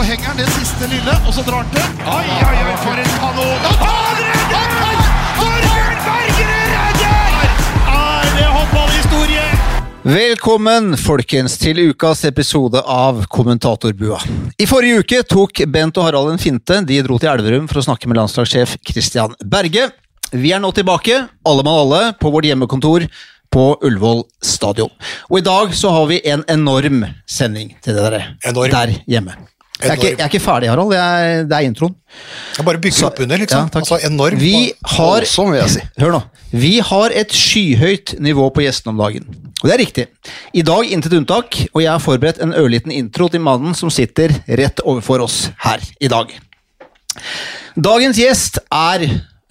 så henger han det siste lille, og så drar han til. Oi, oi, oi, for en kanon! Han redder! Torbjørn Bergerud redder! Er det håndballhistorie? Velkommen, folkens, til ukas episode av Kommentatorbua. I forrige uke tok Bent og Harald en finte. De dro til Elverum for å snakke med landslagssjef Christian Berge. Vi er nå tilbake, alle mann alle, på vårt hjemmekontor på Ullevål stadion. Og i dag så har vi en enorm sending til dere Enorm. der hjemme. Jeg er, ikke, jeg er ikke ferdig, Harald. Er, det er introen. Jeg bare bygger opp under, liksom. Ja, altså enormt. Vi har jeg si. Hør nå. Vi har et skyhøyt nivå på gjestene om dagen. Og det er riktig. I dag intet unntak, og jeg har forberedt en ørliten intro til mannen som sitter rett overfor oss her i dag. Dagens gjest er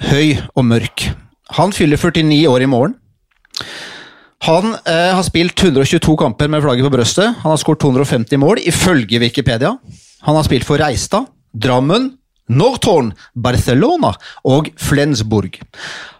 høy og mørk. Han fyller 49 år i morgen. Han eh, har spilt 122 kamper med flagget på brøstet. Han har skåret 250 mål, ifølge Wikipedia. Han har spilt for Reistad, Drammen, Northorn, Barcelona og Flensburg.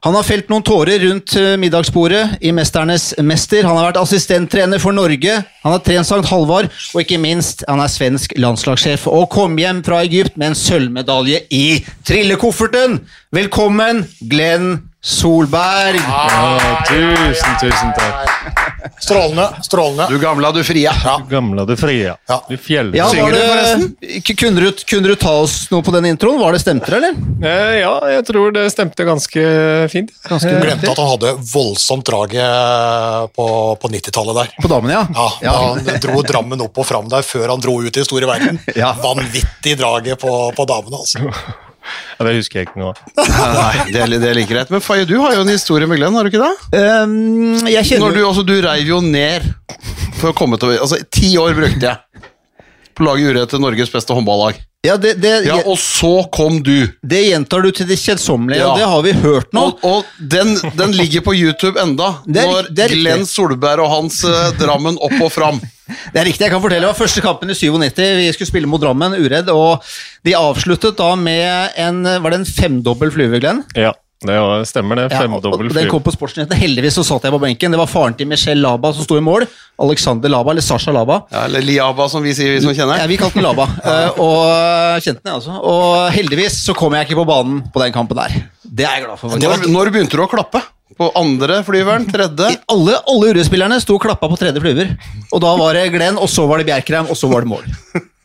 Han har felt noen tårer rundt eh, middagsbordet i Mesternes mester. Han har vært assistenttrener for Norge, han har trent Sankt Halvard, og ikke minst, han er svensk landslagssjef og kom hjem fra Egypt med en sølvmedalje i trillekofferten! Velkommen, Glenn Solberg! Ja, tusen, tusen takk. Strålende. strålende. Du gamla, du fria. Gamla du fria. Ja. Du. Ja, Synger var du forresten? Kunne du, kunne du ta oss noe på den introen? Var det stemte eller? Eh, ja, jeg tror det stemte ganske fint. Ganske Du glemte at han hadde voldsomt draget på, på 90-tallet der. På damen, ja. Ja, ja. Han dro Drammen opp og fram der før han dro ut i store verden. Ja. Vanvittig draget på, på damene, altså. Ja, det husker jeg ikke noe. Nei, det, er- det er like greit. Men Faye, du har jo en historie med Glenn, har du ikke det? Um, jeg kjenner Når du, altså, du reiv jo ned for å komme til Altså, ti år brukte jeg på å lage urett til Norges beste håndballag. ja, det, det, Ja, og så kom du. det gjentar du til det kjedsommelige, og det har vi hørt nå. Og, og den, den ligger på YouTube enda. Er- når. Glenn Solberg og hans eh, Drammen opp og fram. Det er riktig, jeg kan fortelle. Det var første kampen i 97. Vi skulle spille mot Drammen, uredd, og de avsluttet da med en Var det en femdobbel flyve, Glenn? Ja, det var, stemmer det. Ja, Femdobbel og Den kom på Sportsnyhetene. Heldigvis så satt jeg på benken. Det var faren til Michelle Laba som sto i mål. Alexander Laba, eller Sasha Laba. Ja, eller Liaba, som vi sier, vi som kjenner. Ja, vi kalte den Laba, eh, og kjente den, altså. Og heldigvis så kom jeg ikke på banen på den kampen der. Det er jeg glad for. Når, når begynte du å klappe? På andre flyveren? Tredje? Alle, alle urespillerne sto og klappa på tredje flyver. Og da var det Glenn, og så var det Bjerkreim, og så var det mål.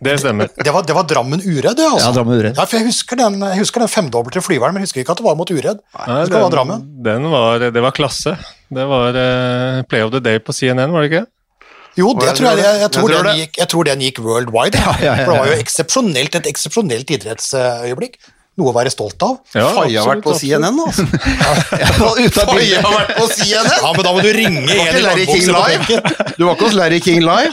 Det stemmer. Det var, det var Drammen Uredd, det. altså. Ja, Drammen Uredd. Ja, for jeg husker den, jeg husker den femdobbelte flyveren, men jeg husker ikke at det var mot Uredd. Nei, Det var Drammen. den var, det var klasse. Det var uh, Play of the Day på CNN, var det ikke? Jo, det jeg tror jeg, jeg, jeg, tror Jeg tror den gikk, jeg tror den gikk worldwide. Ja, ja, ja, For det var jo et eksepsjonelt idrettsøyeblikk. Noe å være stolt av. Ja, Faye har vært på CNN, altså. Faye har vært på CNN! Ja, men da må du ringe en i live? Du var ikke hos Larry King live?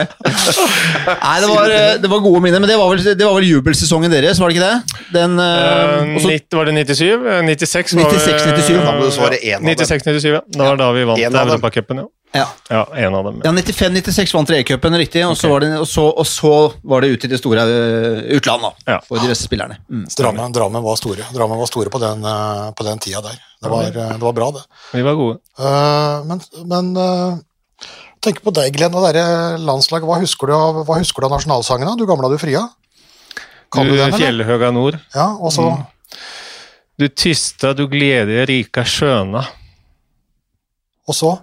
Nei, det var, eh, det var gode minner, men det var vel, det var vel jubelsesongen deres, var det ikke det? Den, eh, Eh, også- 90, var det 97? Eh, 96 var 96, 97. Da må du svare én av dem. 96-97, ja. Det var da vi vant. Europacupen, ja. Ja. Ja, en av dem. Ja, 95-96 vant E-cupen, riktig, og, så var det, og, så, og så var det ut i det store eh, utlandet da, Ja. for de beste spillerne. Mm. Drammen, Drammen var store Drammen var store på den, eh, på den tida der. Det var, eh, det var bra, det. Vi var gode. Uh, Men, men uh, tenk på deg, Glenn, og dere landslag. Hva husker du av, hva husker du av nasjonalsangene? Du gamla, du fria? Kan du Du, den. Fjellhøga nord. Ja, og så Du tysta, du glede rika skjøna. Og så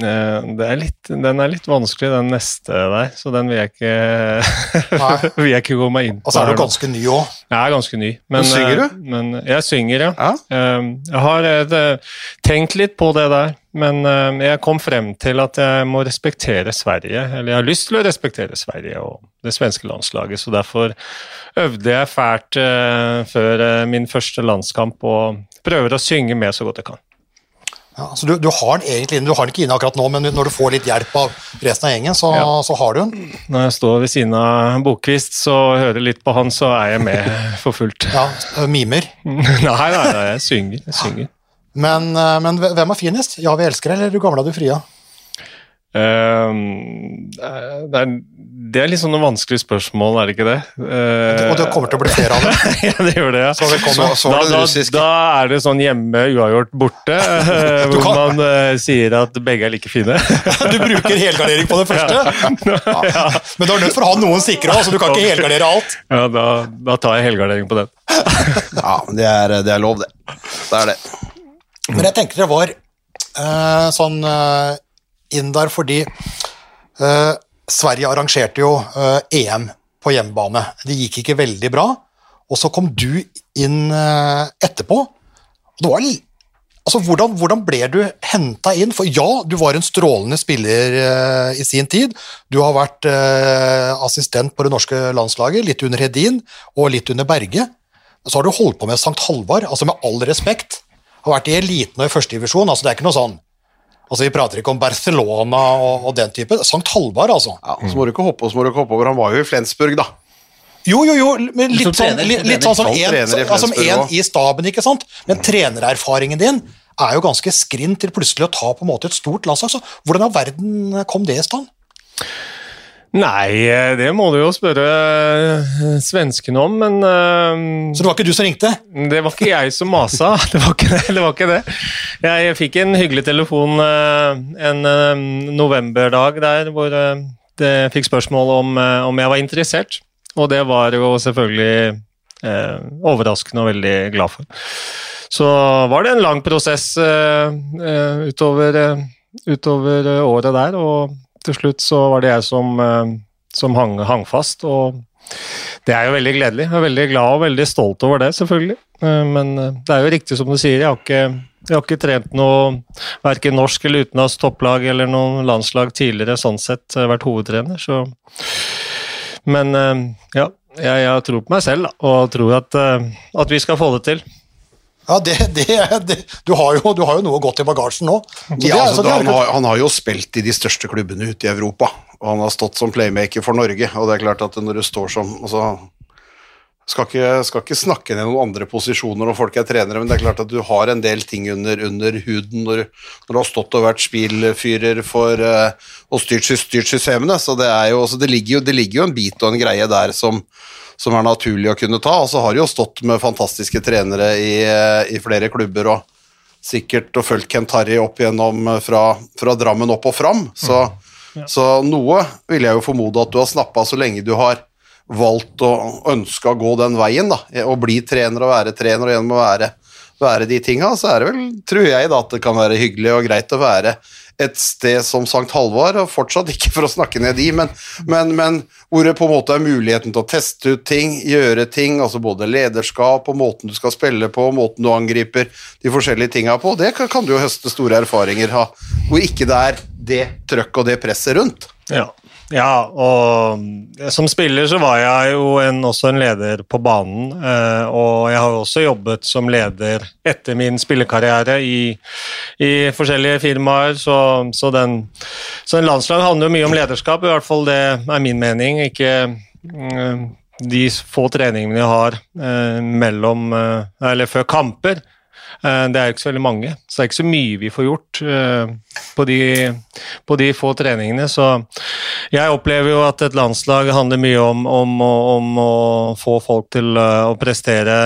er litt, den er litt vanskelig, den neste der, så den vil jeg ikke vil jeg ikke gå meg inn på. Og så er du ganske ny òg. Jeg er ganske ny. Men, Men synger du? eh, Men jeg synger, ja. Ja. Eh, Jeg har eh, tenkt litt på det der, men eh, jeg kom frem til at jeg må respektere Sverige. Eller jeg har lyst til å respektere Sverige og det svenske landslaget, så derfor øvde jeg fælt eh, før eh, min første landskamp og prøver å synge med så godt jeg kan. Ja, så du, du har den egentlig inne. Du har den ikke inne akkurat nå, men når du får litt hjelp av resten av gjengen, så, Ja. så har du den. Når jeg står ved siden av Bokvist så hører litt på han, så er jeg med for fullt. Ja, mimer. nei, nei, nei, jeg synger. Jeg synger. Men, men hvem er finest? Ja, vi elsker deg, eller du gamla, du fria? Ehm, det, er, det er litt sånn vanskelige vanskelig spørsmål, er det ikke det? Eh, Og det kommer til å bli flere av dem. ja, det gjør det, ja. Så. Så- så da, det da, da er det sånn hjemme uavgjort borte, uh, hvor man eh, sier at begge er like fine. Du bruker helgardering på det første, ja, men du er nødt for å ha noen sikre så du kan ikke helgardere alt. ja da, da tar jeg helgardering på den. Ja, det er, det er lov, det. Det er det. Men jeg tenker det var eh, sånn inn der fordi eh, Sverige arrangerte jo eh, EM på hjemmebane. Det gikk ikke veldig bra, og så kom du inn eh, etterpå. Det var Altså, hvordan, hvordan ble du henta inn? For ja, du var en strålende spiller eh, i sin tid. Du har vært eh, assistent på det norske landslaget, litt under Hedin og litt under Berge. Så har du holdt på med Sankt Halvard, altså med all respekt. Har vært i eliten og i førstedivisjon, altså det er ikke noe sånn Altså Vi prater ikke om Barcelona og, og den type. Sankt Halvard, altså. Ja, så må du ikke hoppe, så må du ikke hoppe over. Han var jo i Flensburg, da. Jo, jo, jo, men litt sånn, trener, litt, som litt sånn som en, i altså, en i staben, ikke sant? Men trenererfaringen din er jo ganske skrint til plutselig å ta på en måte et stort landslag. Så hvordan i all verden kom det i stand? Nei, eh, det må du jo spørre eh, svenskene om, men uh, Så det var ikke du som ringte? Det var ikke jeg som masa, det var ikke det. det, var ikke det. Jeg fikk en hyggelig telefon uh, en uh, novemberdag der hvor jeg det fikk spørsmål om, om jeg var interessert. Og det var jo selvfølgelig overraskende og veldig glad for. Så var det en lang prosess utover, utover året der, og til slutt så var det jeg som, eh, som hang, hang fast. og det er jo veldig gledelig. Jeg er veldig glad og veldig stolt over det, selvfølgelig. Eh, Men eh, det er jo riktig som du sier, jeg har ikke, jeg har ikke trent noe verken norsk eller utenlands topplag eller noe landslag tidligere, sånn sett. Vært hovedtrener, så Men ja, jeg, jeg tror på meg selv og tror at, at vi skal få det til. Ja, det, det, det du, har jo, du har jo noe godt i bagasjen nå. Ja, altså, så han, har, han har jo spilt i de største klubbene ute i Europa, og han har stått som playmaker for Norge. Og det er klart at når du står som altså, skal, ikke, skal ikke snakke ned noen andre posisjoner når folk er trenere, men det er klart at du har en del ting under, under huden når, når du har stått og vært spillfyrer for eh, og styrt, styrt systemene. Så det, er jo, altså, det, ligger jo, det ligger jo en bit og en greie der som, som er naturlig å kunne ta. Og så har de jo stått med fantastiske trenere i, eh, i flere klubber. og sikkert og fulgt Kent Harry opp igjennom eh, fra, fra Drammen opp og fram. Så, så noe vil jeg jo formode at du har snappa så lenge du har valgt å ønske å gå den veien, da. Å bli trener og være trener, og gjennom å være, være de tinga, så er det vel, tror jeg, da, at det kan være hyggelig og greit å være et sted som Sankt Halvard, og fortsatt ikke for å snakke ned de, men, men, men hvor det på en måte er muligheten til å teste ut ting, gjøre ting, altså både lederskap og måten du skal spille på, måten du angriper de forskjellige tinga på, det kan, kan du jo høste store erfaringer ha, hvor ikke det er det trøkk og det presset rundt. Ja. Ja, og som spiller så var jeg jo en, også en leder på banen. eh, Og jeg har også jobbet som leder etter min spillekarriere i, i forskjellige firmaer, så, så, den, så en landslag handler jo mye om lederskap, i hvert fall det er min mening. Ikke mm, de få treningene jeg har eh, mellom eh, Eller før kamper. Eh, Det er jo ikke så veldig mange, så det er ikke så mye vi får gjort eh, på de, på de få treningene. Så jeg opplever jo at et landslag handler mye om, om, om å få folk til eh, å prestere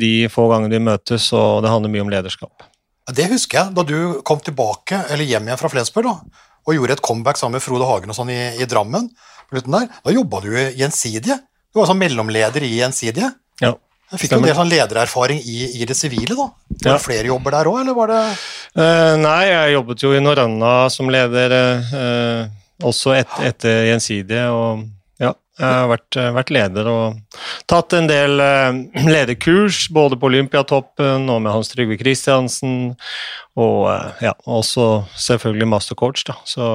de få gangene de møtes, og det handler mye om lederskap. Det husker jeg, da du kom tilbake, eller hjem igjen fra Flensburg, da, og gjorde et comeback sammen med Frode Hagen og sånn i, i Drammen. Der. Da jobba du i Gjensidige. Du var sånn mellomleder i Gjensidige. Ja. Jeg fikk jo en del sånn ledererfaring i, i det sivile, da. Var Ja. det flere jobber der òg, eller var det uh, nei, jeg jobbet jo i Noranna som leder uh, også et, etter Gjensidige, og ja, jeg har vært, eh, vært leder og tatt en del uh, lederkurs, både på Olympiatoppen og med Hans Trygve Kristiansen, og ja, også selvfølgelig mastercoach, da. Så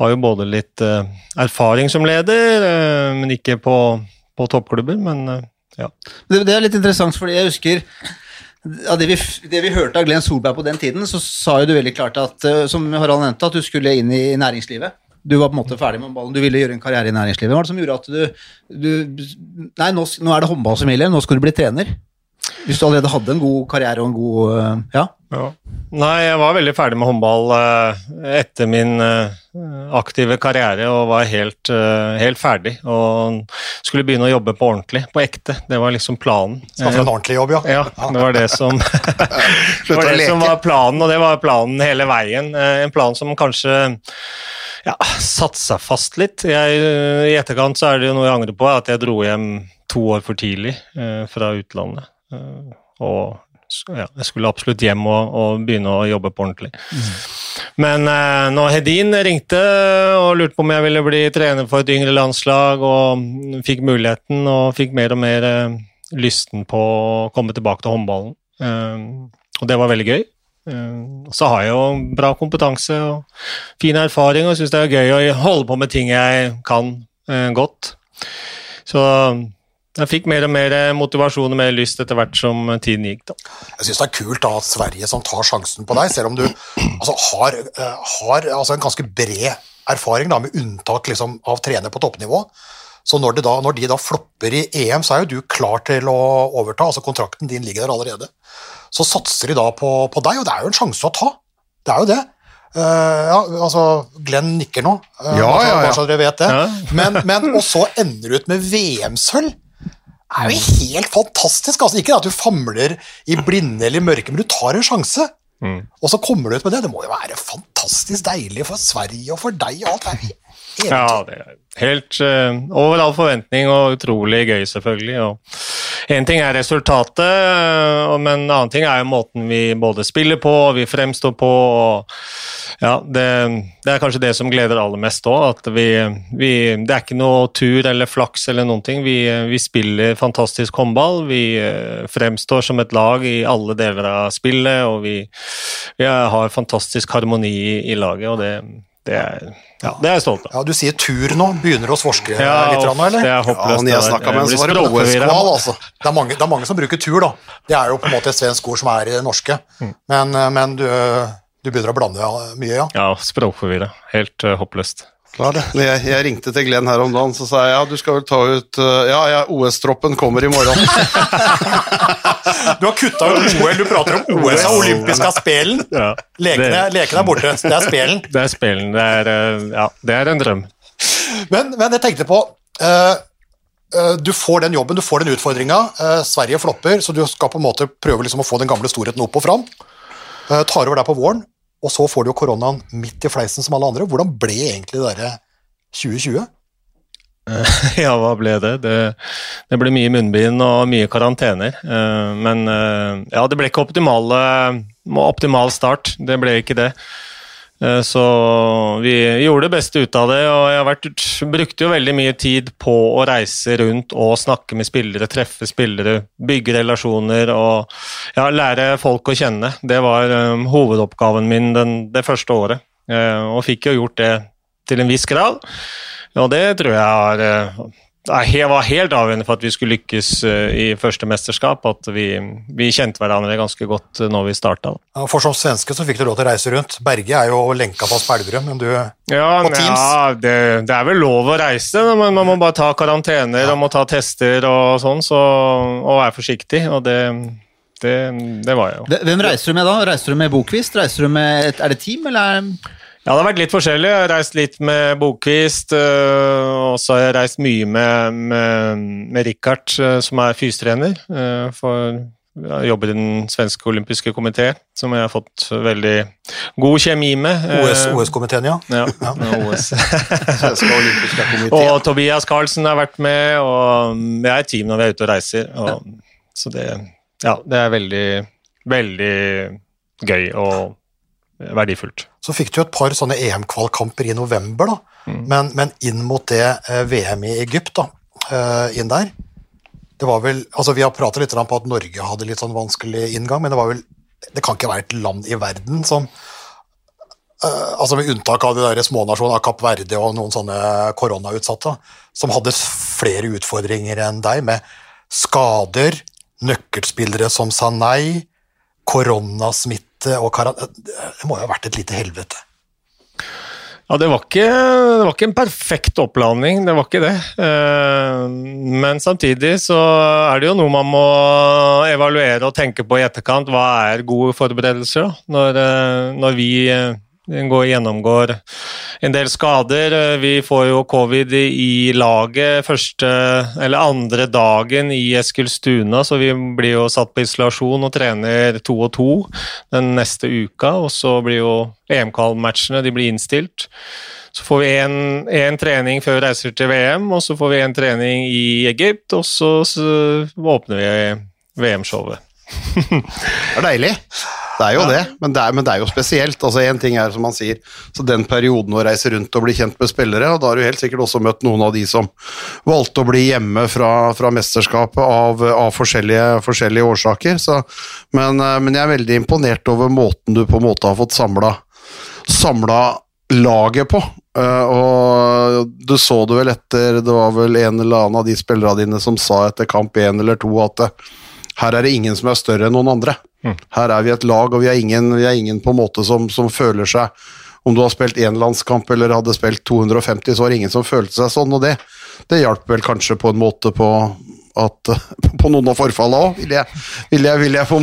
har jo både litt erfaring som leder, men ikke på, på toppklubber, men ja. Det, det er litt interessant, fordi jeg husker ja, det, vi, det vi hørte av Glenn Solberg på den tiden, så sa jo du veldig klart at, eh, som Harald nevnte, at du skulle inn i næringslivet. Du var på en måte ferdig med ballen, du ville gjøre en karriere i næringslivet. Hva var det som gjorde at du, du Nei, nå, nå er det håndball som gjelder, nå skal du bli trener. Hvis du allerede hadde en god karriere og en god eh, Ja. Ja. Nei, jeg var veldig ferdig med håndball eh, etter min eh, aktive karriere og var helt, eh, helt ferdig. Og skulle begynne å jobbe på ordentlig, på ekte. Det var liksom planen. Skaffe en ordentlig jobb, ja. Ja, det var det som Det var det som var planen, og det var planen hele veien. En plan som kanskje ja, satte seg fast litt. Jeg, I etterkant så er det jo noe jeg angrer på, at jeg dro hjem to år for tidlig fra utlandet. Og ja, jeg skulle absolutt hjem og, og begynne å jobbe på ordentlig. Men eh, når Hedin ringte og lurte på om jeg ville bli trener for et yngre landslag, og fikk muligheten og fikk mer og mer eh, lysten på å komme tilbake til håndballen. Eh, og det var veldig gøy. Eh, og så har jeg jo bra kompetanse og fin erfaring, og syns det er gøy å holde på med ting jeg kan eh, godt. Så jeg fikk mer og mer motivasjon og mer lyst etter hvert som tiden gikk. da. Jeg syns det er kult da at Sverige som tar sjansen på deg, selv om du altså, har, eh, har altså, en ganske bred erfaring, da, med unntak liksom, av trener på toppnivå. Så når, det da, når de da flopper i EM, så er jo du klar til å overta. altså Kontrakten din ligger der allerede. Så satser de da på, på deg, og det er jo en sjanse å ta. Det er jo det. Uh, ja, altså, Glenn nikker nå, uh, Ja, bare, ja, ja. bare så dere vet det. Ja. Men, men, og så ender du ut med VM-sølv. Er jo helt fantastisk. altså Ikke at du famler i blinde eller i mørke, men du tar en sjanse. Mm. Og så kommer du ut med det. Det må jo være fantastisk deilig for Sverige og for deg. og alt det er eventyr. Ja, det er helt uh, over all forventning og utrolig gøy, selvfølgelig. Og en ting er resultatet, uh, men en annen ting er jo måten vi både spiller på og vi fremstår på. Og, ja, det, det er kanskje det som gleder aller mest òg. At vi, vi Det er ikke noe tur eller flaks eller noen ting. Vi, vi spiller fantastisk håndball. Vi uh, fremstår som et lag i alle deler av spillet, og vi, vi har fantastisk harmoni i, i laget, og det, det er ja, det er jeg stolt av. Ja, Du sier tur nå. Begynner du å svorske Ja, litt, rann, eller? det er Ja, håpløst. men jeg det med en som var i språkforvirret. Skval, altså. Det er, mange, det er mange som bruker tur, da. Det er jo på en måte et svensk ord som er i det norske. Mm. Men, eh, men du, du begynner å blande mye, ja. Ja, språkforvirra. Helt uh, håpløst. Klar det. Jeg, jeg ringte til Glenn her om dagen, så sa jeg ja, du skal vel ta ut uh, Ja, ja, OS-troppen kommer i morgen. Du har kutta ut OL, du prater om OS og olympiske spelen. Ja, Lekene, lekene er borte. Det er spelen. det er spelen, Det er, eh, ja, det er en drøm. Men, men jeg tenkte på uh, uh, Du får den jobben, du får den utfordringa. Uh, Sverige flopper, så du skal på en måte prøve liksom å få den gamle storheten opp og fram. Eh, tar over der på våren, og så får du jo koronaen midt i fleisen som alle andre. Hvordan ble egentlig det derre 2020? Ja, hva ble det? det? Det ble mye munnbind og mye karantener. Eh, Men eh, ja, det ble ikke optimale, optimal start. Det ble ikke det. Eh, Så vi gjorde det beste ut av det, og jeg vært, brukte jo veldig mye tid på å reise rundt og snakke med spillere, treffe spillere, bygge relasjoner og ja, lære folk å kjenne. Det var um, hovedoppgaven min den, det første året, uh, og fikk jo gjort det til en viss grad. Og det tror jeg har, eh, he- var helt avgjørende for at vi skulle lykkes eh, i første mesterskap. At vi, vi kjente hverandre ganske godt eh, når vi starta. Ja, For som svenske så fikk du lov til å reise rundt. Berge er jo lenka fast på Elverum, men du Ja, På Teams? ja det, det er vel lov å reise, men man må bare ta karantener og må ta tester og sånn, så, og være forsiktig. Og det, det, det var jeg jo. Hvem reiser du med da? Reiser du med Bokvist? Reiser du med et, er det team, eller? er- Ja, det har vært litt forskjellig. Jeg har reist litt med Bokvist, øh, og så har jeg reist mye med, med, med Richard, øh, som er fystrener. øh, For jeg jobber i den svenske olympiske komité, som jeg har fått veldig god kjemi med. OS-komiteen, OS ja. ja. Ja, OS. Og Tobias Carlsen har vært med, og vi er et team når vi er ute og reiser. Og, Så det, ja, det er veldig, veldig gøy og verdifullt. Så fikk du et par sånne EM-kvalkamper i november, da. Mm. Men, men inn mot det eh, VM i Egypt, da, eh, inn der Det var vel Altså, vi har pratet litt på at Norge hadde litt sånn vanskelig inngang, men det var vel Det kan ikke være et land i verden som eh, altså Med unntak av de der smånasjonene Kapp Verde og noen sånne koronautsatte, som hadde flere utfordringer enn deg, med skader, nøkkelspillere som sa nei, koronasmitte og karantene Det må jo ha vært et lite helvete. Ja, det var, ikke, det var ikke en perfekt opplanding, det var ikke det. Eh, men samtidig så er det jo noe man må evaluere og tenke på i etterkant. Hva er gode forberedelser? Når, eh, når vi eh, går, gjennomgår en del skader. Vi får jo covid i laget første eller andre dagen i Eskilstuna, så vi blir jo satt på isolasjon og trener to og to den neste uka. Og så blir jo EM-kval-matchene innstilt. Så får vi én trening før vi reiser til VM, og så får vi en trening i Egypt, og så, så åpner vi VM-showet. det er deilig. Det er jo det, men det er, men det er jo spesielt. altså Én ting er, som man sier, så den perioden å reise rundt og bli kjent med spillere, og da har du helt sikkert også møtt noen av de som valgte å bli hjemme fra, fra mesterskapet av, av forskjellige, forskjellige, årsaker. Så, men, eh, men, jeg er veldig imponert over måten du på en måte har fått samla, samla laget på. Uh, og du så det vel etter Det var vel en eller annen av de spillerne dine som sa etter kamp én eller to at det, her er det ingen som er større enn noen andre. Mm. Her er vi et lag, og vi er ingen, vi er ingen på en måte som, som, føler seg Om du har spilt én landskamp eller hadde spilt 250, så var det ingen som følte seg sånn, og det, det hjalp vel kanskje på en måte på, at, på noen av forfallene òg, vil, vil, vil, jeg,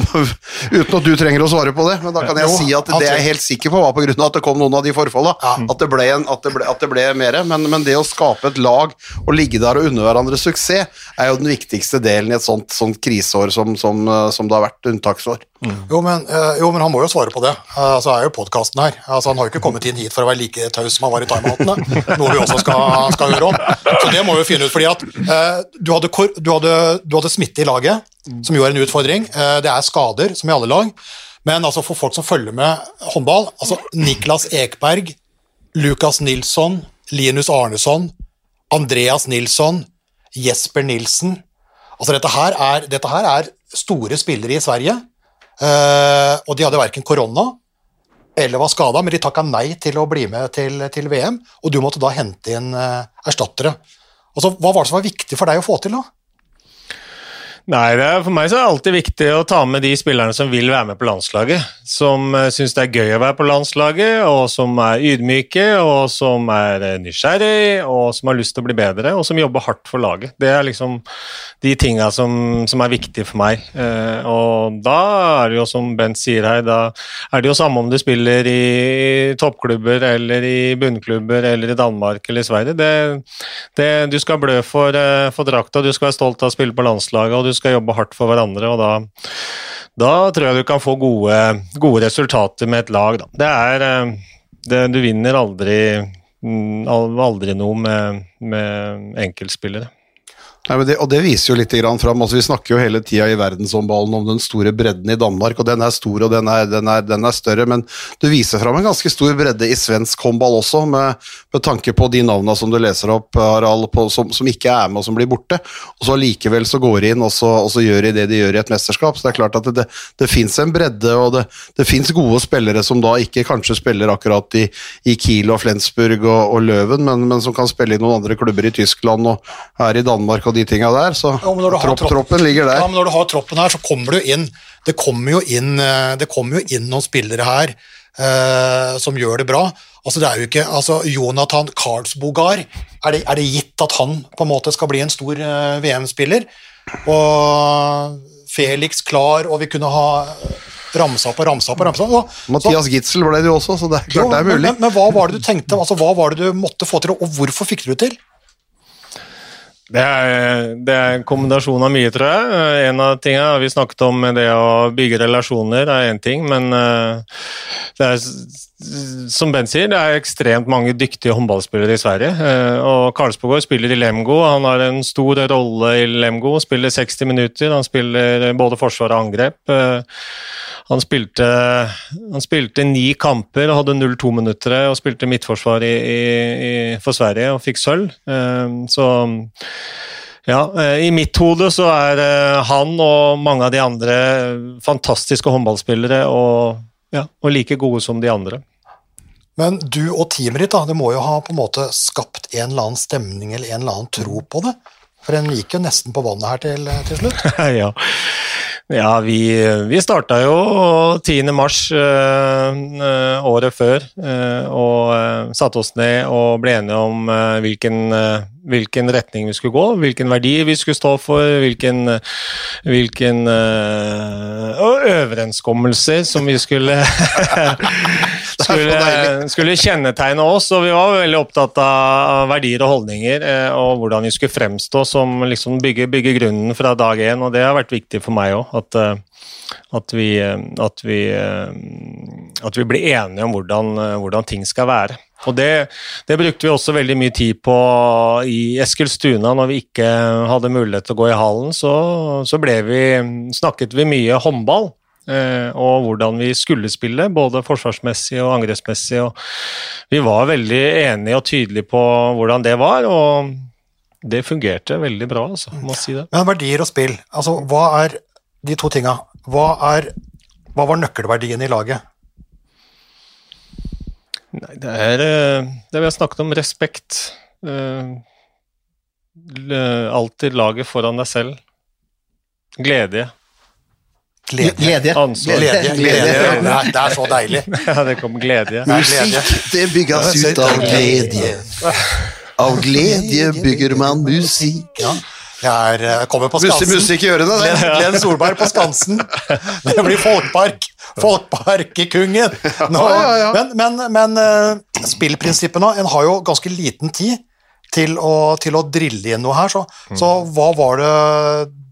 uten at du trenger å svare på det. Men da kan jeg si at det jeg er helt sikker på, var pga. at det kom noen av de forfallene. At, det ble, en, at, det ble, at det ble mer. Men, men, det å skape et lag og ligge der og unne hverandre suksess, er jo den viktigste delen i et sånt, sånt kriseår som, som, som, det har vært unntaksår. Mm. Jo, men, eh, jo, men, han må jo svare på det. Altså, er jo podkasten her. Altså, han har jo ikke kommet inn hit for å være like taus som han var i timeoutene, noe vi også skal, skal høre om. Så det må vi finne ut. fordi at du hadde, du hadde hadde, du hadde smitte i laget, som jo er en utfordring. Eh, det er skader, som i alle lag. Men altså for folk som følger med håndball altså Niklas Ekberg, Lukas Nilsson, Linus Arneson, Andreas Nilsson, Jesper Nilsen altså dette her, er, dette her er store spillere i Sverige. Eh, og de hadde verken korona eller var skada, men de takka nei til å bli med til, til, VM, og du måtte da hente inn uh, erstattere. Altså, hva var det som var viktig for deg å få til, da? Nei, er, For meg så er det alltid viktig å ta med de spillerne som vil være med på landslaget. Som uh, syns det er gøy å være på landslaget, og som er ydmyke, og som er uh, nysgjerrig, og som har lyst til å bli bedre, og som jobber hardt for laget. Det er liksom de tinga som, som, er viktige for meg. Uh, og da er det jo, som Bent sier her, da er det jo samme om du spiller i toppklubber eller i bunnklubber eller i Danmark eller i Sverige. Det, det, du skal blø for, for drakta, du skal være stolt av å spille på landslaget. og du skal jobbe hardt for hverandre, og da, da tror jeg du kan få gode, gode resultater med et lag. Da. Det er eh, det, Du vinner aldri, mm, aldri noe med, med enkeltspillere. Nei, det, og det viser jo litt fram. Altså, vi snakker jo hele tida i verdenshåndballen om den store bredden i Danmark, og den er stor og den er, den er, den er større, men du viser fram en ganske stor bredde i svensk håndball også, med, med, tanke på de navna som du leser opp, Harald, på, som, som, ikke er med og som blir borte. Og så likevel så går de inn og så, og så gjør de det de gjør i et mesterskap. Så det er klart at det, det, det fins en bredde, og det, det fins gode spillere som da ikke kanskje spiller akkurat i, i Kiel og Flensburg og, og Løven, men, men, som kan spille i noen andre klubber i Tyskland og her i Danmark. Og de tinga der, så ja, tropp, troppen ligger der. Ja, men Når du har troppen her, så kommer du inn Det kommer jo inn, eh, det kommer jo inn noen spillere her eh, som gjør det bra. Altså, det er jo ikke, altså, Jonathan Karlsbogar, er det, er det, gitt at han på en måte skal bli en stor eh, VM-spiller? Og Felix klar, og vi kunne ha ramsa på, ramsa på, ramsa på. Mathias Gitzel ble det jo også, så det er klart jo, det er mulig. Men, men, hva var det du tenkte, altså, hva var det du måtte få til, og hvorfor fikk du det til? Det er, det er, en kombinasjon av mye, tror jeg. En av tingene vi snakket om, det å bygge relasjoner, er én ting. Men eh, det er, som Ben sier, det er ekstremt mange dyktige håndballspillere i Sverige. Eh, og Karlsbogård spiller i Lemgo. Han har en stor rolle i Lemgo. Spiller 60 minutter. Han spiller både forsvar og angrep. Han spilte, han spilte ni kamper og hadde 0-2 minutter og spilte midtforsvar i, i, for Sverige og fikk sølv. Ehm, så ja, eh, I mitt hode så er eh, han og mange av de andre fantastiske håndballspillere og, ja, og like gode som de andre. Men du og teamet ditt da, det må jo ha på en måte skapt en eller annen stemning eller en eller annen tro på det? For en gikk jo nesten på vannet her til, til slutt. ja. Ja, vi, vi starta jo 10. mars øh, året før. Øh, og satte oss ned og ble enige om hvilken, hvilken retning vi skulle gå, hvilken verdi vi skulle stå for, hvilken, hvilken øh, overenskommelser som vi skulle skulle, skulle, kjennetegne oss. Og vi var veldig opptatt av verdier og holdninger eh, og hvordan vi skulle fremstå som liksom bygge, bygge grunnen fra dag én, og det har vært viktig for meg òg. At, at vi, at, vi, at vi blir enige om hvordan, hvordan ting skal være. Og det, det, brukte vi også veldig mye tid på i Eskilstuna når vi ikke hadde mulighet til å gå i hallen. Så, så vi, snakket vi mye håndball eh, og hvordan vi skulle spille, både forsvarsmessig og angrepsmessig. Og vi var veldig enige og tydelige på hvordan det var. og det fungerte veldig bra, altså, må si det. Men verdier og spill, altså hva er de to tinga? Hva, hva var nøkkelverdien i laget? Nei, det er eh, det vi har snakket om, respekt. Eh, alltid laget foran deg selv. Glede. Glede. Glede. Glede. Glede. Det er så deilig. Ja, det kom glede. Musikk, det bygges ut av glede. Av glede bygger man musikk. Jeg er, kommer på Skansen. Musikk i ørene, det. Glenn Solberg på Skansen. Det blir! Nå, ja, ja, men, men, men uh, spillprinsippet nå, en har jo ganske liten tid til å, til å drille inn noe her, så, mm. så hva var det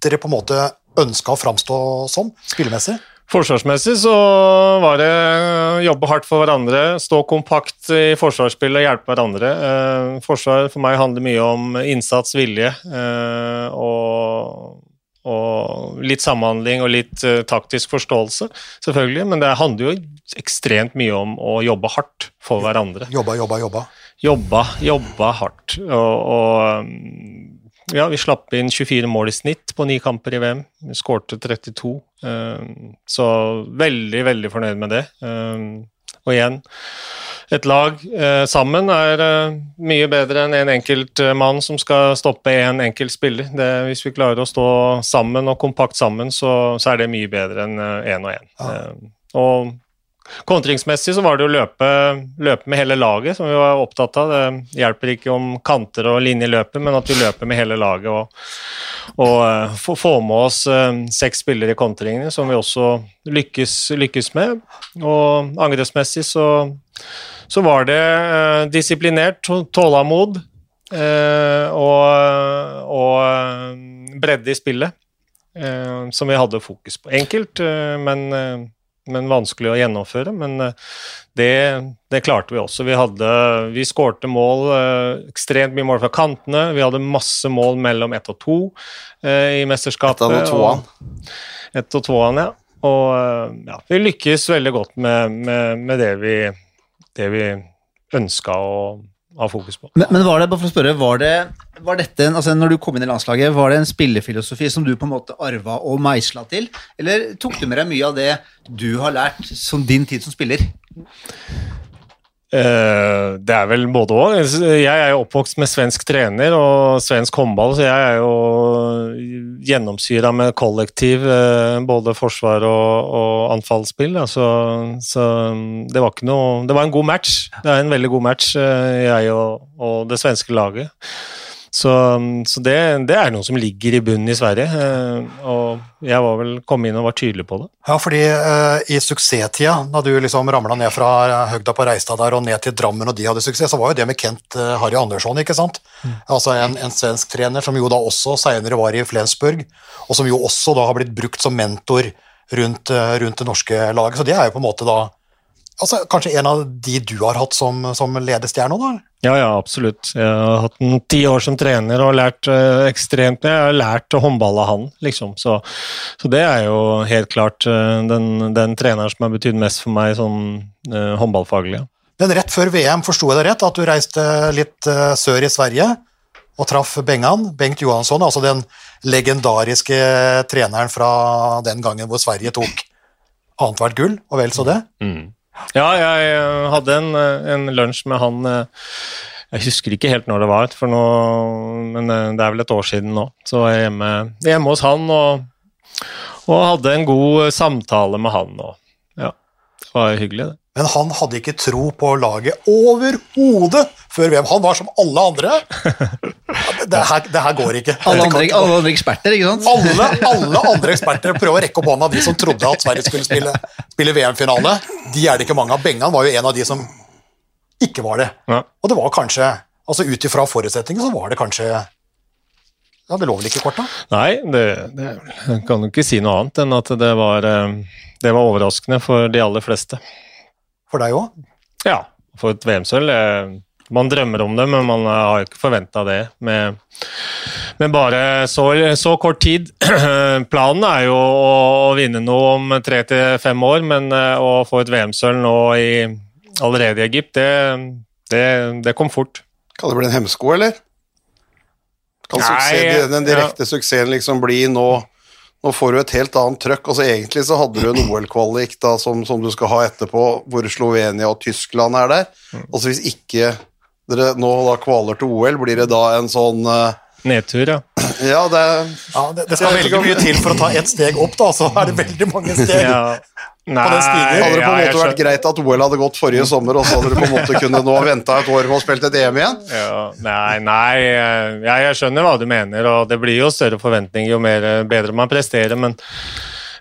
dere på en måte ønska å framstå som spillemessig? Forsvarsmessig så var det jobbe hardt for hverandre, stå kompakt i forsvarsspillet, og hjelpe hverandre. Eh, forsvar for meg handler mye om innsats, vilje eh, og, og litt samhandling og litt eh, taktisk forståelse, selvfølgelig. Men det handler jo ekstremt mye om å jobbe hardt for hverandre. Jobba, jobba, jobba. Jobba, jobba hardt. Og, og ja, vi slapp inn 24 mål i snitt på ni kamper i VM. Vi skårte 32. Uh, så veldig, veldig fornøyd med det. Uh, og igjen et lag eh, sammen er eh, mye bedre enn en enkelt eh, mann som skal stoppe en enkelt spiller. Det, hvis vi klarer å stå sammen og kompakt sammen, så, så er det mye bedre enn én eh, og én. Ja. Eh, og kontringsmessig så var det å løpe, løpe, med hele laget, som vi var opptatt av. Det hjelper ikke om kanter og linjeløper, men at vi løper med hele laget og, og uh, får med oss uh, seks spillere i kontringene, som vi også lykkes, lykkes med. Og angrepsmessig så så var det eh, disiplinert, tålmod eh, og, og eh, bredde i spillet som vi hadde fokus på. Enkelt, men, men vanskelig å gjennomføre. Men det, det, klarte vi også. Vi, hadde, vi skårte mål, ekstremt mye mål fra kantene. Vi hadde masse mål mellom ett og to i mesterskapet. Ett og toan. Ett og toan, ja. Og ja, vi lykkes veldig godt med, med, med det vi det vi ønska å ha fokus på. Men, men, var det, bare for å spørre, var, det, var dette, altså når du kom inn i landslaget, var det en spillefilosofi som du på en måte arva og meisla til, eller tok du med deg mye av det du har lært som din tid som spiller? Uh, det er vel både òg. Jeg er jo oppvokst med svensk trener og svensk håndball, så jeg er jo gjennomsyra med kollektiv, uh, både forsvar og, og anfallsspill. Så, så det var ikke noe Det var en god match. Det er en veldig god match, uh, jeg og, og det svenske laget. Så, så det, det, er noe som ligger i bunnen i Sverige. Eh, og jeg var vel kom inn og var tydelig på det. Ja, fordi uh, i suksesstida, da du liksom ramla ned fra høgda på Reistad der og ned til Drammen, og de hadde suksess, så var jo det med Kent uh, Harry Andersson, ikke sant? Mm. Altså en, en, svensk trener som jo da også seinere var i Flensburg, og som jo også da har blitt brukt som mentor rundt, uh, rundt det norske laget. Så det er jo på en måte da altså, kanskje en av de du har hatt som, som ledestjerne? da? Ja, ja, absolutt. Jeg har hatt en ti år som trener og lært eh, ekstremt mye. Jeg har lært håndball av han, liksom. Så, så det er jo helt klart eh, den, den, treneren som har betydd mest for meg sånn eh, håndballfaglig. Men rett før VM, forsto jeg det rett, at du reiste litt sør i Sverige og traff Bengan, Bengt Johansson, altså den legendariske treneren fra den gangen hvor Sverige tok annethvert gull, og vel så det? Mm. Ja, jeg eh, hadde en, eh, en lunsj med han eh, Jeg husker ikke helt når det var, nå, men det er vel et år siden nå. Så var jeg hjemme, hjemme hos han og, og, hadde en god samtale med han. Og, ja, det var hyggelig, det. Men han hadde ikke tro på laget overhodet før VM. Han var som alle andre. Det her, det her går ikke. Alle andre, ikke alle andre eksperter, ikke sant? Alle, alle andre eksperter prøver å rekke opp hånda, de som trodde at Sverige skulle spille, spille VM-finale. De er det ikke mange av. Bengan var jo en av de som ikke var det. Og det var kanskje, altså ut ifra forutsetningene, så var det kanskje Ja, det lå vel ikke i korta? Nei, det, det jeg kan jo ikke si noe annet enn at det var, eh, det var overraskende for de aller fleste. For deg òg? Ja, for et VM-sølv. eh, Man drømmer om det, men man eh, har ikke forventa det med, med bare så, så kort tid. Planen er jo å vinne noe om tre til fem år, men eh, å få et VM-sølv nå i, allerede i Egypt, det, det, det kom fort. Kan det bli en hemsko, eller? Kan Nei, suksess, den direkte suksessen liksom bli nå Nå får du et helt annet trøkk. Altså Egentlig så hadde du en OL-kvalik som, som du skal ha etterpå, hvor Slovenia og Tyskland er der. Mm. Altså Hvis ikke dere nå da kvaler til OL, blir det da en sånn eh, Nedtur, ja. Ja, det Ja, det, det skal veldig mye til for å ta ett steg opp, da, så er det veldig mange steg. ja. Nei, den stigen. Hadde det på en ja, måte vært greit at OL hadde gått forrige sommer, og så hadde du på en måte kunne nå venta et år og spilt et EM igjen? Ja, nei, nei jeg, jeg skjønner hva du mener, og det blir jo større forventninger jo mer, eh, bedre man presterer, men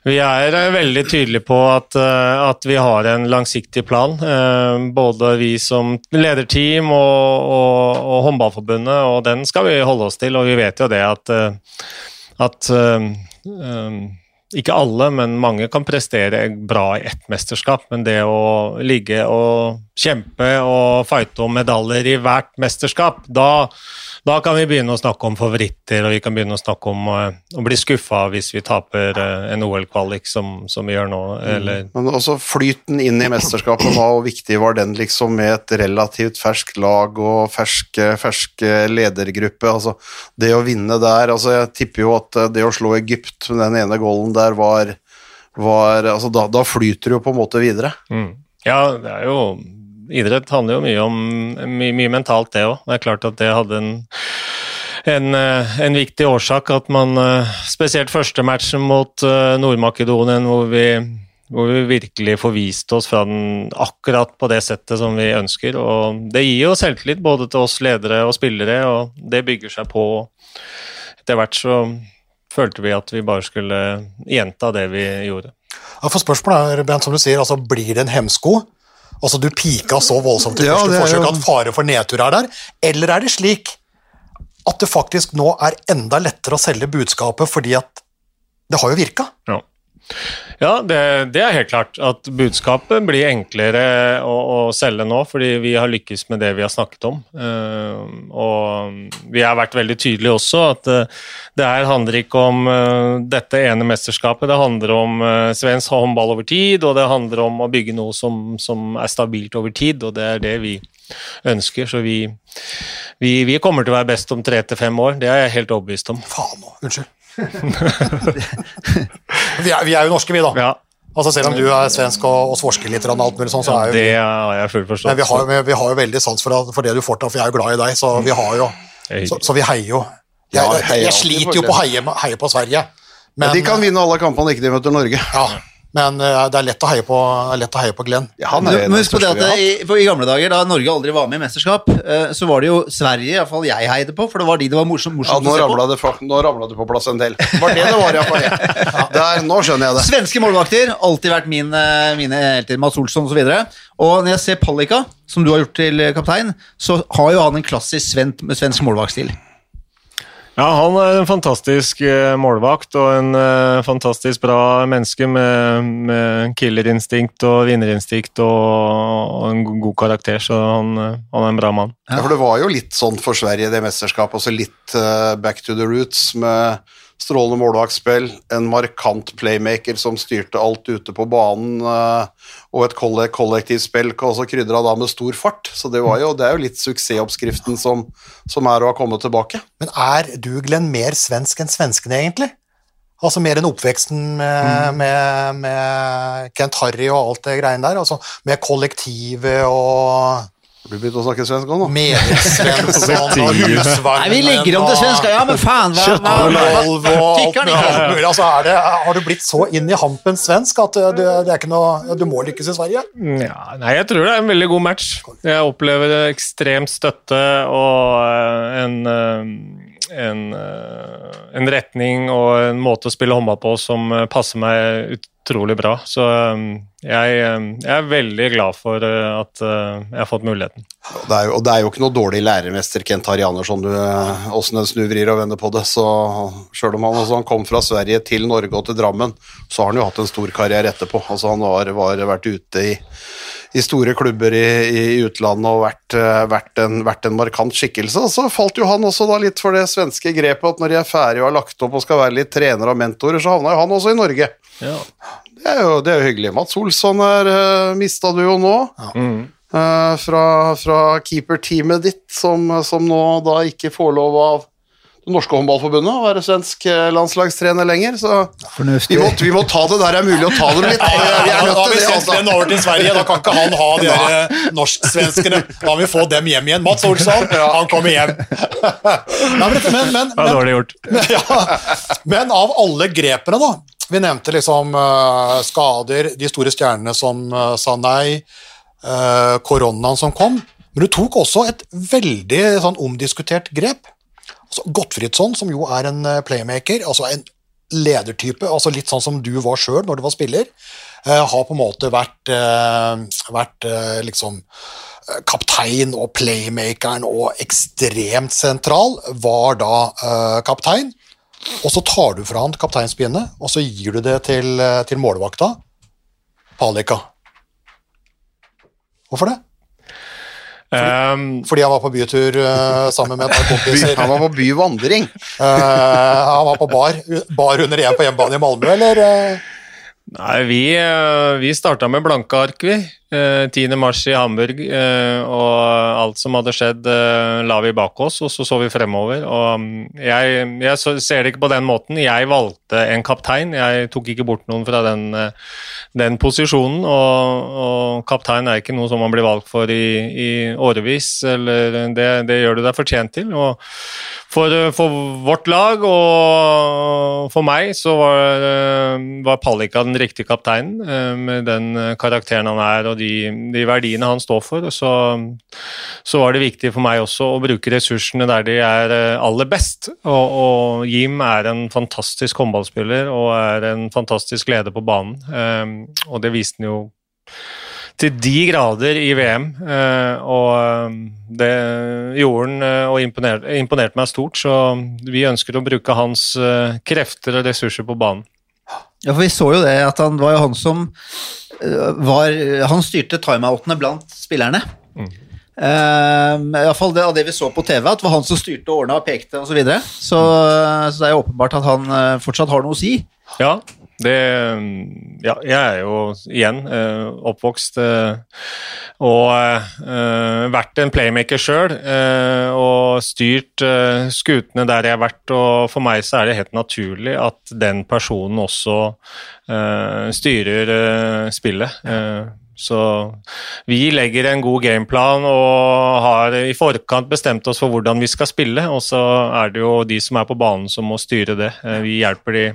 vi er eh, veldig tydelige på at, eh, at vi har en langsiktig plan. eh, Både vi som lederteam og, og, og Håndballforbundet, og den skal vi holde oss til. Og vi vet jo det at, at ikke alle, men mange kan prestere bra i ett mesterskap. Men det å ligge og kjempe og fighte om medaljer i hvert mesterskap, da, da kan vi begynne å snakke om favoritter, og vi kan begynne å snakke om uh, å bli skuffa hvis vi taper uh, en OL-kvalik som, som vi gjør nå. Eller, Men også flyten inn i mesterskapet, hva og viktig var den liksom med et relativt ferskt lag og ferske, ferske ledergruppe? Altså, det å vinne der altså Jeg tipper jo at eh, det å slå Egypt med den ene golden der var, var altså, da, da flyter du jo på en måte videre. mm. Ja, det er jo Idrett handler jo mye om mye, mye mentalt, det òg. Det er klart at det hadde en en, eh, en viktig årsak at man eh, Spesielt første matchen mot eh, Nord-Makedonien, hvor hvor vi virkelig forviste oss fra den akkurat på det settet som vi ønsker. og Det gir jo selvtillit både til oss ledere og spillere, og det bygger seg på. Etter hvert så følte vi at vi bare skulle gjenta det vi gjorde. Ja, for spørsmålet er, Bent, som du sier, altså, blir det en hemsko? Altså, Du pika så voldsomt i Ja, første forsøk jo- at fare for nedtur er der. Eller er det slik at det faktisk nå er enda lettere å selge budskapet fordi at det har jo virka? Ja, ja det, det er helt klart at budskapet blir enklere å, å selge nå, fordi vi har lykkes med det vi har snakket om. Uh, og vi har vært veldig tydelige også at uh, det her handler ikke om uh, dette ene mesterskapet, det handler om svensk håndball over tid, og det handler om å bygge noe som, som er stabilt over tid, og det er det vi ønsker. Så vi, vi, vi kommer til å være best om tre til fem år, det er jeg helt overbevist om. Faen nå, unnskyld. vi, er, vi er jo norske, vi, da. Ja, Altså Selv om du er svensk og, og svorsker litt, og alt mulig sånn, så er jo vi det har jeg full forstått. Men vi har, vi, vi har jo veldig sans for, for det du får til, for jeg er jo glad i deg, så vi har jo Så, så vi heier jo. Jeg, jeg, jeg, jeg sliter jo på å heie, heie på Sverige, men, de kan vinne alle kampene, ikke de møter Norge. ja, men eh, det er lett å heie på, lett å heie på Glenn. Ja, han er en men husk på det at vi i, for I gamle dager, da Norge aldri var med i mesterskap, eh, så var det jo Sverige i hvert fall jeg heide på, for det var de det var morsomt. Ja, morsomt nå å se på. det, nå ramla du på plass en del. Var det det var, ja? Der, nå skjønner jeg det. Svenske målvakter, alltid vært min, eh, mine helter. Mats Olsson osv. Og, og når jeg ser Pallika, som du har gjort til eh, kaptein, så har jo han en klassisk svensk, svensk målvaktstil. Ja, han er en fantastisk eh, målvakt og en eh, fantastisk bra menneske med, med killerinstinkt og vinnerinstinkt og, en god karakter, så han, eh, han er en bra mann. Ja, for det var jo litt sånn for Sverige, det mesterskapet. Også litt uh, back to the roots med strålende målvaktspill, en markant playmaker som styrte alt ute på banen, eh, og et kollektivspill kollektivt spill, også krydra da med stor fart. Så det, var jo, det er jo litt suksessoppskriften som, som er å ha kommet tilbake. Men er du, Glenn, mer svensk enn svenskene, egentlig? Altså mer enn oppveksten med, med, med Kent Harry og alt det greiene der? Altså med kollektivet og Har du begynt å snakke svensk òg nå? Medelsvensson og husvagn Nei, vi legger om til svensk, ja, men faen! Hva, hva, og hva, mulig. Altså, er det, har du blitt så inn i hampen svensk at uh, du, det er ikke noe, du må lykkes i Sverige? Ja, nei, jeg tror det er en veldig god match. Jeg opplever ekstrem støtte og eh, en, eh, en, eh, en retning og en måte å spille håndball på som eh, passer meg utrolig bra. Så eh, jeg, jeg er veldig glad for at jeg har fått muligheten. Det er jo, og det er jo ikke noe dårlig læremester, Kent Harianersson, du, eh, åssen en snuvrir og vender på det. Så sjøl om han, altså, han kom fra Sverige til Norge og til Drammen, så har han jo hatt en stor karriere etterpå. Altså, han har vært ute i, i store klubber i, i utlandet og vært, eh, vært, en, vært en markant skikkelse. Og så falt jo han også da litt for det svenske grepet at når de er ferdige og har lagt opp og skal være litt trener og mentorer, så havna jo han også i Norge. Ja. Det er jo, det er jo hyggelig. Mats Olsson er, uh, mista du jo nå. Mm. Uh, fra, fra keeperteamet ditt, som, som nå da ikke får lov av det norske håndballforbundet å være svensk eh, landslagstrener lenger. Så vi må, vi må ta det der det er mulig å ta dem litt. Vi er, vi er Da har vi sendt Altså. den over til Sverige, da kan ikke han ha de der eh, norsksvenskene. Da må vi få dem hjem igjen. Mats Olsson, han kommer hjem. Nei, men, men, men, Det var dårlig gjort. men av alle grepene, da Vi nevnte liksom uh, skader, de store stjernene som uh, sa nei, uh, koronaen som kom. Men du tok også et veldig sånn omdiskutert grep. Gottfridsson, som jo er en eh, playmaker, altså en ledertype, altså litt sånn som du var sjøl når du var spiller, eh, har på en måte vært, eh, vært liksom kaptein og playmakeren og ekstremt sentral, var da uh, kaptein. Og så tar du fra han kapteinspinnet, og så gir du det til, til målvakta. Palika. Hvorfor det? Um, Fordi han var på bytur uh, sammen med et par kompiser. Han var på byvandring. uh, han var på bar, bar under én på hjemmebane i Malmö, eller? eh? Nei, vi, vi starta med blanke ark, vi. Eh, 10. mars i Hamburg. eh, Og alt som hadde skjedd, eh, la vi bak oss, og så så vi fremover. Og mm, jeg, jeg ser det ikke på den måten. Jeg valgte en kaptein. Jeg tok ikke bort noen fra den, den posisjonen. Og, og kaptein er ikke noe som man blir valgt for i, i årevis. Eller det, det gjør du deg fortjent til. Og for, for vårt lag og for meg så var, var Pallika den riktige kapteinen, med den karakteren han er og de, de verdiene han står for. Så, så var det viktig for meg også å bruke ressursene der de er eh, aller best. Og, og Jim er en fantastisk håndballspiller og er en fantastisk leder på banen, um, og det viste han jo til de grader i VM, eh, og eh, det gjorde han og imponerte, imponerte meg stort. Så vi ønsker å bruke hans krefter og ressurser på banen. Ja, for vi så jo det, at han var jo han som øh, var Han styrte timeoutene blant spillerne. Mm. i hvert fall det, av det vi så på TV, at det var han som styrte og ordna og pekte osv. Så, videre. så Så det er jo åpenbart at han øh, fortsatt har noe å si. Ja, det Ja, jeg er jo igjen eh, oppvokst eh, og eh, vært en playmaker sjøl. Og styrt skutene der jeg har vært, og for meg så er det helt naturlig at den personen også styrer spillet. Så vi legger en god gameplan og har i forkant bestemt oss for hvordan vi skal spille, og så er det jo de som er på banen som må styre det. Vi hjelper de,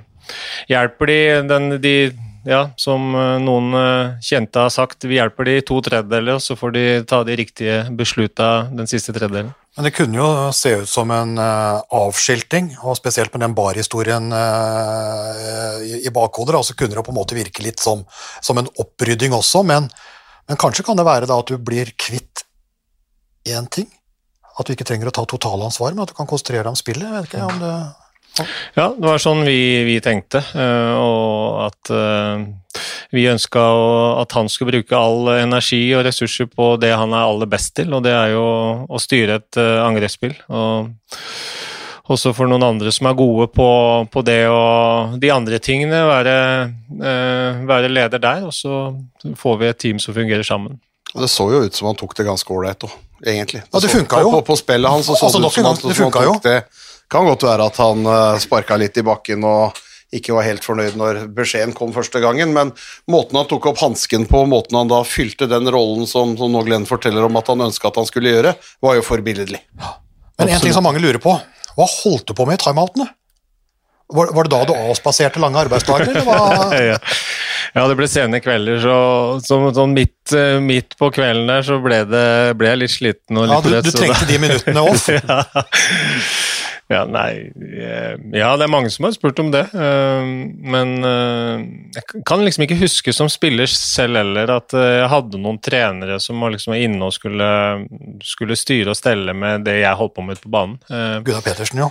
hjelper de, den, de ja, som eh, noen eh, kjente har sagt, vi hjelper de to tredjedeler, og så får de ta de riktige beslutta den siste tredjedelen. Men det kunne jo se ut som en eh, avskilting, og spesielt med den barhistorien i bakhodet, så kunne det på en måte virke litt som, som en opprydding også, men, men kanskje kan det være da at du blir kvitt én ting? At du ikke trenger å ta totalansvar, men at du kan konsentrere deg om spillet? Jeg vet ikke om det... Ja, det var sånn vi, vi tenkte, eh, og at eh, vi ønska at han skulle bruke all energi og ressurser på det han er aller best til, og det er jo å styre et eh, angrepsspill. Og også for noen andre som er gode på, på det og de andre tingene, være, eh, være leder der, og så får vi et team som fungerer sammen. Og Det så jo ut som han tok det ganske ålreit òg, egentlig. Ja, det funka jo. På, på spillet hans så så Altså, det nok ut som han, det som han funka jo. det Kan godt være at han uh, sparka litt i bakken og ikke var helt fornøyd når beskjeden kom første gangen, men måten han tok opp hansken på, måten han da fylte den rollen som, som nå Glenn forteller om at han ønska at han skulle gjøre, var jo forbilledlig. Men en ting som mange lurer på, hva holdt du på med i timeoutene? Var, var det da du avspaserte lange arbeidsdager, eller hva? ja. ja, det ble sene kvelder, så så sånn midt, eh, midt, på kvelden der så ble, det, ble jeg litt sliten og litt ja, du. Du trengte de minuttene off? ja. Ja, nei eh, Ja, det er mange som har spurt om det, eh, men jeg kan liksom ikke huske som spiller selv heller at jeg hadde noen trenere som var liksom inne og skulle, skulle styre og stelle med det jeg holdt på med ute på banen. Gunnar Petersen, jo.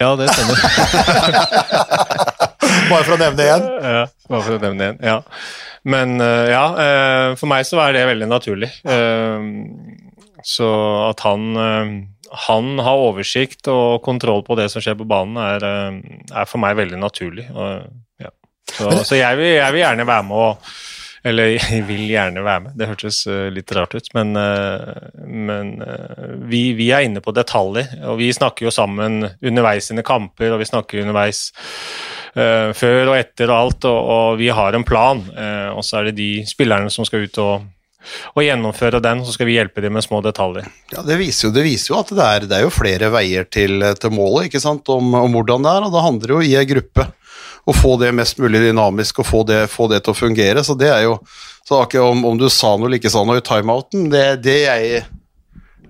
Ja, det stemmer. bare for å nevne igjen. Ja, bare for å nevne igjen, ja. Men ja, for meg så er det veldig naturlig. Så at han, han har oversikt og kontroll på det som skjer på banen, er, er for meg veldig naturlig. Ja. Så, så jeg, vil, jeg, vil, gjerne være med og eller jeg vil gjerne være med, det hørtes litt rart ut, men, men vi, vi, er inne på detaljer. Og vi snakker jo sammen underveis sine kamper, og vi snakker underveis uh, før og etter og alt, og, og vi har en plan. Uh, og så er det de spillerne som skal ut og, og gjennomføre den, så skal vi hjelpe dem med små detaljer. Ja, Det viser jo, det viser jo at det er, det er, flere veier til, til målet, ikke sant, om, om, hvordan det er. og Det handler jo i en gruppe å få det mest mulig dynamisk og få det, få det til å fungere. Så det er jo så akkurat om, om du sa noe eller ikke sa noe i timeouten, det, det jeg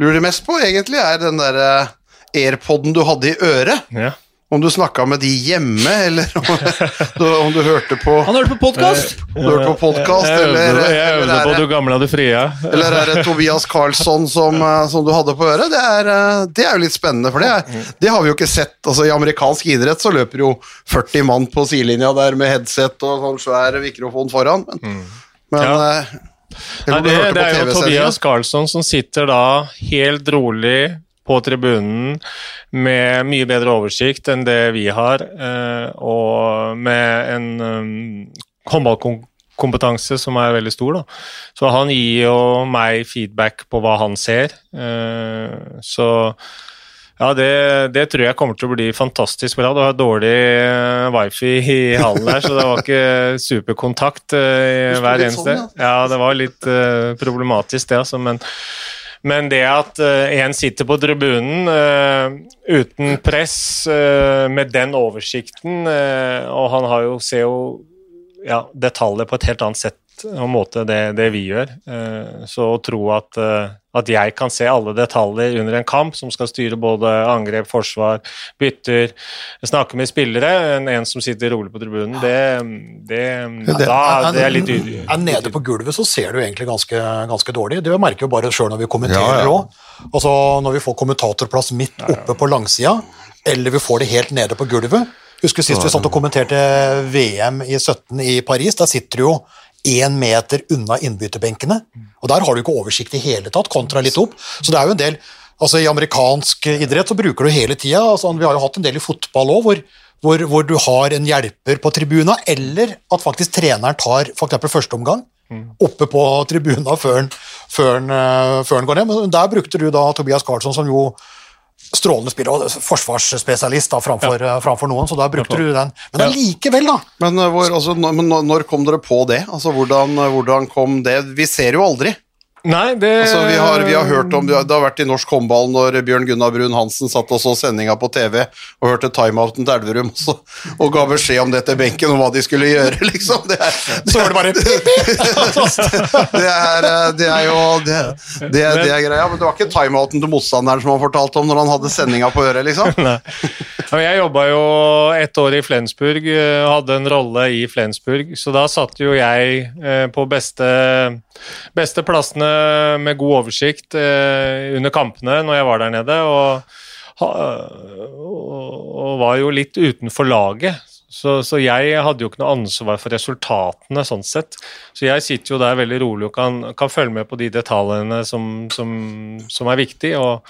lurer mest på, egentlig, er den der airpoden du hadde i øret. Ja. Om du snakka med de hjemme, eller om du, om du hørte på Han hørte på podkast! Om du hørte på podkast, eller, Jeg øvde på 'Du gamle du fria'. Eller er det Tobias Karlsson som, som, du hadde på øret? Det er, det er jo litt spennende, for det, er, det, har vi jo ikke sett. Altså, I amerikansk idrett så løper jo 40 mann på sidelinja der med headset og sånn svær mikrofon foran, men, men Ja. eh, Nei, det, det er jo Tobias Karlsson som sitter da helt rolig på tribunen med mye bedre oversikt enn det vi har, eh, og med en um, håndballkompetanse som er veldig stor. Da. Så han gir jo meg feedback på hva han ser. eh, Så ja, det, det tror jeg kommer til å bli fantastisk bra. Du har dårlig eh, wifi i hallen her, så det var ikke superkontakt eh, hver eneste. sånn, Ja, det var litt eh, problematisk, det, altså. Men, men det at eh, en sitter på tribunen eh, uten press, eh, med den oversikten, og han har jo, ser jo ja, detaljer på et helt annet sett og måte det, det vi gjør. Eh, Så å tro at, eh, at jeg kan se alle detaljer under en kamp, som skal styre både angrep, forsvar, bytter, snakke med spillere, enn en som sitter rolig på tribunen, det, det, da, det er litt Er nede på gulvet så ser du egentlig ganske, ganske dårlig. Det merker jo bare sjøl når vi kommenterer kommenterer ja. ja. Altså, når vi får kommentatorplass midt oppe på langsida, eller vi får det helt nede på gulvet. Husker sist vi satt og kommenterte VM i 17 i Paris. Der sitter du jo én meter unna innbytterbenkene. Og der har du ikke oversikt i hele tatt, kontra litt opp. Så det er jo en del Altså I amerikansk idrett så bruker du hele tida altså, Vi har jo hatt en del i fotball òg, hvor, hvor, hvor du har en hjelper på tribuna, eller at faktisk treneren tar f.eks. første omgang oppe på tribuna før han, eh, går ned. Men der brukte du da Tobias Karlsson, som jo strålende spiller, og forsvarsspesialist da, framfor, ja. framfor noen, så da brukte du den. Men allikevel, da. Men, eh, hvor, altså, når, men når- når kom dere på det? Altså, hvordan, hvordan kom det? Vi ser jo aldri. Nei, det Altså, vi, har, vi har hørt om, Det har vært i norsk håndball når Bjørn Gunnar Brun Hansen satt og så sendinga på TV og hørte timeouten til Elverum så, og ga beskjed om det til benken om hva de skulle gjøre, liksom. Det er, Så var det bare det er, det er jo det, det, det er greia. Men det var ikke timeouten til motstanderen som han fortalte om når han hadde sendinga på øret, liksom. Nei. Jeg jobba jo ett år i Flensburg, eh, hadde en rolle i Flensburg, så da satt jo jeg eh, på beste, beste plassene med god oversikt eh, under kampene når jeg var der nede, og, og var jo litt utenfor laget. Så, så jeg hadde jo ikke noe ansvar for resultatene, sånn sett. Så jeg sitter jo der veldig rolig og kan, kan følge med på de detaljene som, som, som er viktige. og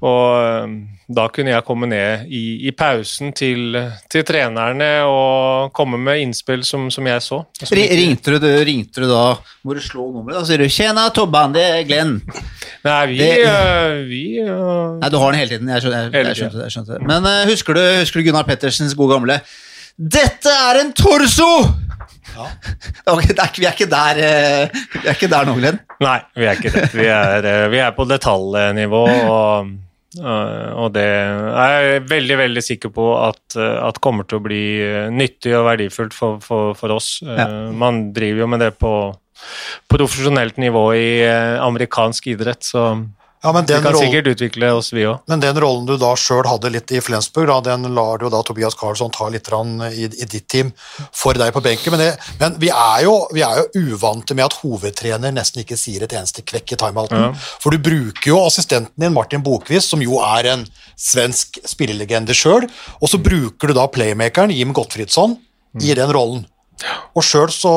og eh, da kunne jeg komme ned i, i pausen til, til trenerne og komme med innspill som, som jeg så. Som Ringte du, ringte du da Må du slå nummeret? Da sier du 'Tjena, Tobban, det er Glenn'. Nei, vi, Det- uh, vi uh, Nei, du har den hele tiden. Jeg skjønte, jeg, skjønte, det. Men uh, husker, du, husker du Gunnar Pettersens gode gamle 'Dette er en torso'! Ok, det er, vi, er ikke der, eh, vi er ikke der nå, Glenn. Nei, vi er ikke det. Vi er, eh, vi er på detaljnivå, og, eh, og det er jeg veldig, veldig sikker på at, at kommer til å bli nyttig og verdifullt for, for, for oss. Ja. Man driver jo med det på profesjonelt nivå i amerikansk idrett, så Ja, men vi kan sikkert utvikle oss, vi òg. men den rollen du da sjøl hadde litt i Flensburg, da, den lar du da Tobias Karlsson ta litt i, i ditt team for deg på benken. Men, det, men vi, er jo, vi er jo uvante med at hovedtrener nesten ikke sier et eneste kvekk i timeouten. For du bruker jo assistenten din, Martin Bokvist, som jo er en svensk spillelegende sjøl, og så bruker du da playmakeren Jim Gottfridsson i den rollen. Og sjøl så,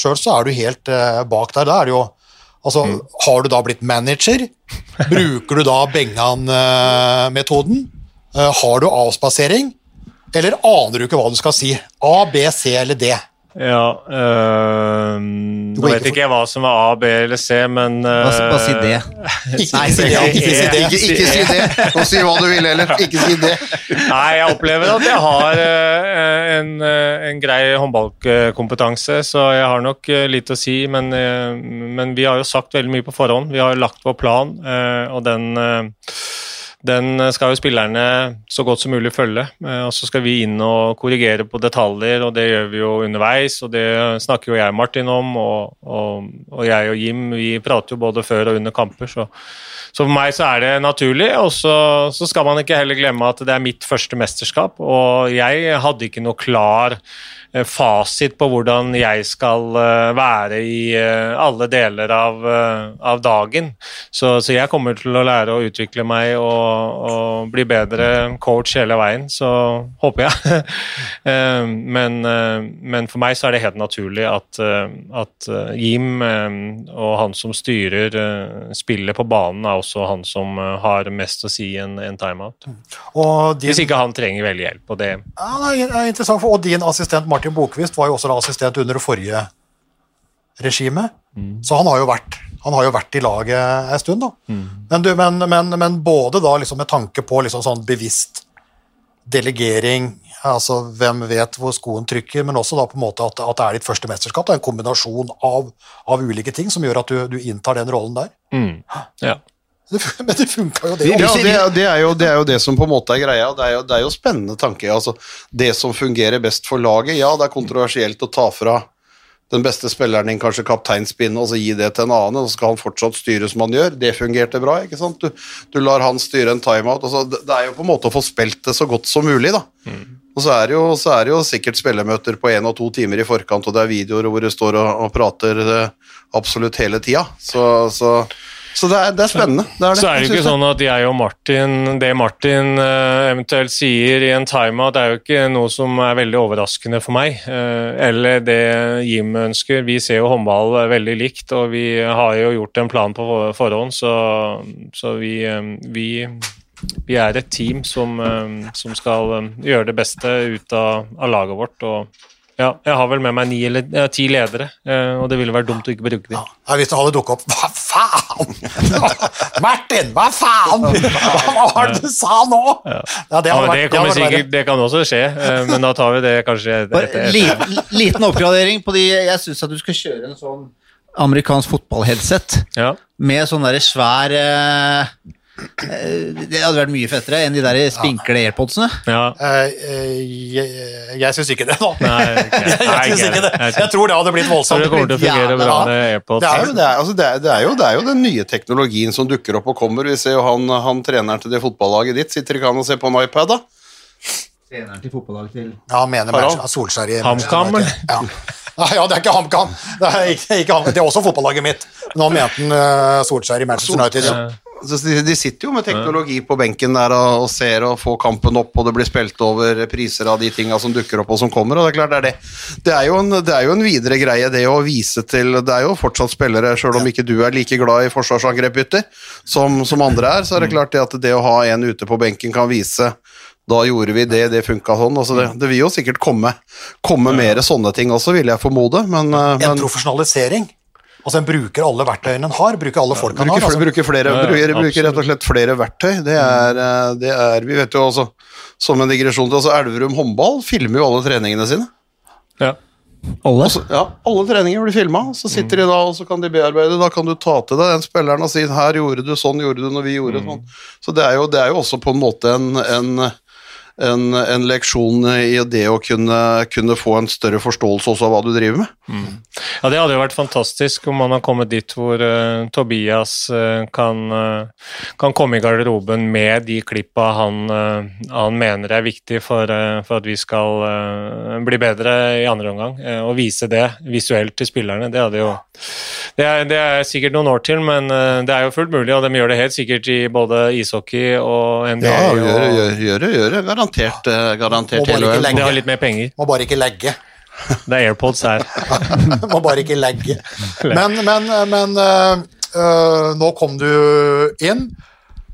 selv så er du helt eh, bak der. Da er det jo Altså, har du da blitt manager? Bruker du da Bengan-metoden? Eh, har du avspasering? Eller aner du ikke hva du skal si? A, B, C eller D? Ja øh, Nå vet ikke jeg hva som er A, B eller C, men øh, bare si det. Nei, si det, ikke- si det. Ikke, ikke si det, og si hva du vil heller. Ikke si det. Nei, jeg opplever at jeg har øh, en, eh, en grei håndballkompetanse, så jeg har nok eh, litt å si. Men, eh, men vi har jo sagt veldig mye på forhånd. Vi har lagt vår plan, eh, og den, eh, den skal jo spillerne så godt som mulig følge. Eh, Og så skal vi inn og korrigere på detaljer, og det gjør vi jo underveis. Og det snakker jo jeg og Martin om, og, og, og jeg og Jim vi prater jo både før og under kamper. så så for meg så er det naturlig, og så, så skal man ikke heller glemme at det er mitt første mesterskap, og jeg hadde ikke noe klar eh, fasit på hvordan jeg skal eh, være i eh, alle deler av, eh, av dagen. Så, så jeg kommer til å lære å utvikle meg og, og bli bedre coach hele veien, så håper jeg. Eh, men, eh, men for meg så er det helt naturlig at, eh, at eh, Jim eh, og han som styrer eh, spillet på banen, er også han som eh, har mest å si en, en timeout. Din, Hvis ikke han trenger veldig hjelp. Og det, ja, det er interessant, og din assistent Martin Bokvist var jo også assistent under det forrige regimet, så han har jo vært han har jo vært i laget en stund, da. Men, du, men, men, men både da liksom med tanke på liksom sånn bevisst delegering, altså hvem vet hvor skoen trykker, men også da på en måte at, at det er ditt første mesterskap. Det er en kombinasjon av, av ulike ting som gjør at du, du inntar den rollen der. ja. Det, men det funka jo, det. Ja, det, det, er jo, det er jo det som på en måte er greia. Det er jo, det er jo spennende tanke. Altså, det som fungerer best for laget, ja, det er kontroversielt å ta fra den beste spilleren din, kanskje kapteinspinnet, og så gi det til en annen, og så skal han fortsatt styre som han gjør. Det fungerte bra, ikke sant? Du, du lar han styre en timeout. Altså, det, det er jo på en måte å få spilt det så godt som mulig, da. Og så er, det jo, så er det jo sikkert spillemøter på én og to timer i forkant, og det er videoer hvor du står og, og prater eh, absolutt hele tida. Så, så, så det, er, det er spennende. Det er det. Så er det jo ikke sånn at jeg og Martin, det Martin eh, eventuelt sier i en timeout, er jo ikke noe som er veldig overraskende for meg. eh, eller det Jim ønsker. Vi ser jo håndball veldig likt, og vi har jo gjort en plan på forhånd, så, så vi, eh, vi, vi er et team som, som skal gjøre det beste ut av, av laget vårt. og ja, jeg har vel med meg ni eller ja, ti ledere, eh, og det ville vært dumt å ikke bruke dem. Ja, hvis alle dukket opp Hva faen?! Martin, hva faen?! Hva var det du sa nå?! Ja, det, Ja, hadde vært, det, det kommer sikkert, det kan også skje, eh, men da tar vi det kanskje etter, etter, liten oppgradering på de Jeg syns at du skal kjøre en sånn amerikansk fotballheadset Ja. med sånn derre svær eh, Det hadde vært mye fettere enn de der spinkle airpodsene. ja. Eh, eh, jeg jeg syns ikke det, da. Nei, okay. Jeg syns jeg ikke det. jeg tror det hadde blitt voldsomt. det kommer til å fungere ja, bra med AirPods. Det er, jo, det, er, altså det, er, det, er jo, det er jo den nye teknologien som dukker opp og kommer. Vi ser jo han, han treneren til det fotballaget ditt, sitter ikke han og ser på en iPad, da? Treneren til fotballaget til Ja, han mener Harald. Solskjær i HamKam. Ja. Nei, ja, det er ikke HamKam. Det er, ikke, ikke, Ham- det er også fotballaget mitt. Nå mente han, uh, Solskjær i Manchester United. Ja. De, sitter jo med teknologi på benken der og, ser og får kampen opp, og det blir spilt over priser av de tinga som dukker opp og som kommer. og Det er klart det er det. Det er jo en, det er jo en videre greie, det å vise til Det er jo fortsatt spillere, sjøl om ikke du er like glad i forsvarsangrepbytter som, som andre er, så er det klart det at det å ha en ute på benken kan vise da gjorde vi det, det funka sånn. Altså det, det vil jo sikkert komme, komme mer sånne ting også, vil jeg formode, men, eh, En men profesjonalisering. Altså En bruker alle verktøyene en har, bruker alle folk han Bruker, har. Altså, bruker, flere, bruker, bruker rett og slett flere verktøy. Det er, eh, det er Vi vet jo også, som en digresjon til altså Elverum håndball filmer jo alle treningene sine. Ja. Alle? Også, ja, Alle treninger blir filma, så sitter de da og så kan de bearbeide. Da kan du ta til deg den spilleren og si 'her gjorde du sånn, gjorde du når vi gjorde sånn'. Så det er, jo, det er jo også på en måte en, en, en, en leksjon i det å kunne, kunne få en større forståelse også av hva du driver med. Ja, Det hadde jo vært fantastisk om man har kommet dit hvor uh, Tobias uh, kan, uh, kan komme i garderoben med de klippa han, han mener er viktig for, for at vi skal bli bedre i andre omgang, og vise det visuelt til spillerne. Det, hadde jo, det, er, det er sikkert noen år til, men det er jo fullt mulig, og de gjør det helt sikkert i både ishockey og NBA. Ja, gjør det, gjør det, gjøre. Garantert, eh, garantert Må bare hele ikke legge- det har litt mer penger. Må bare ikke legge. Det er AirPods her. Må bare ikke legge. Men, men, men øh, nå kom du inn,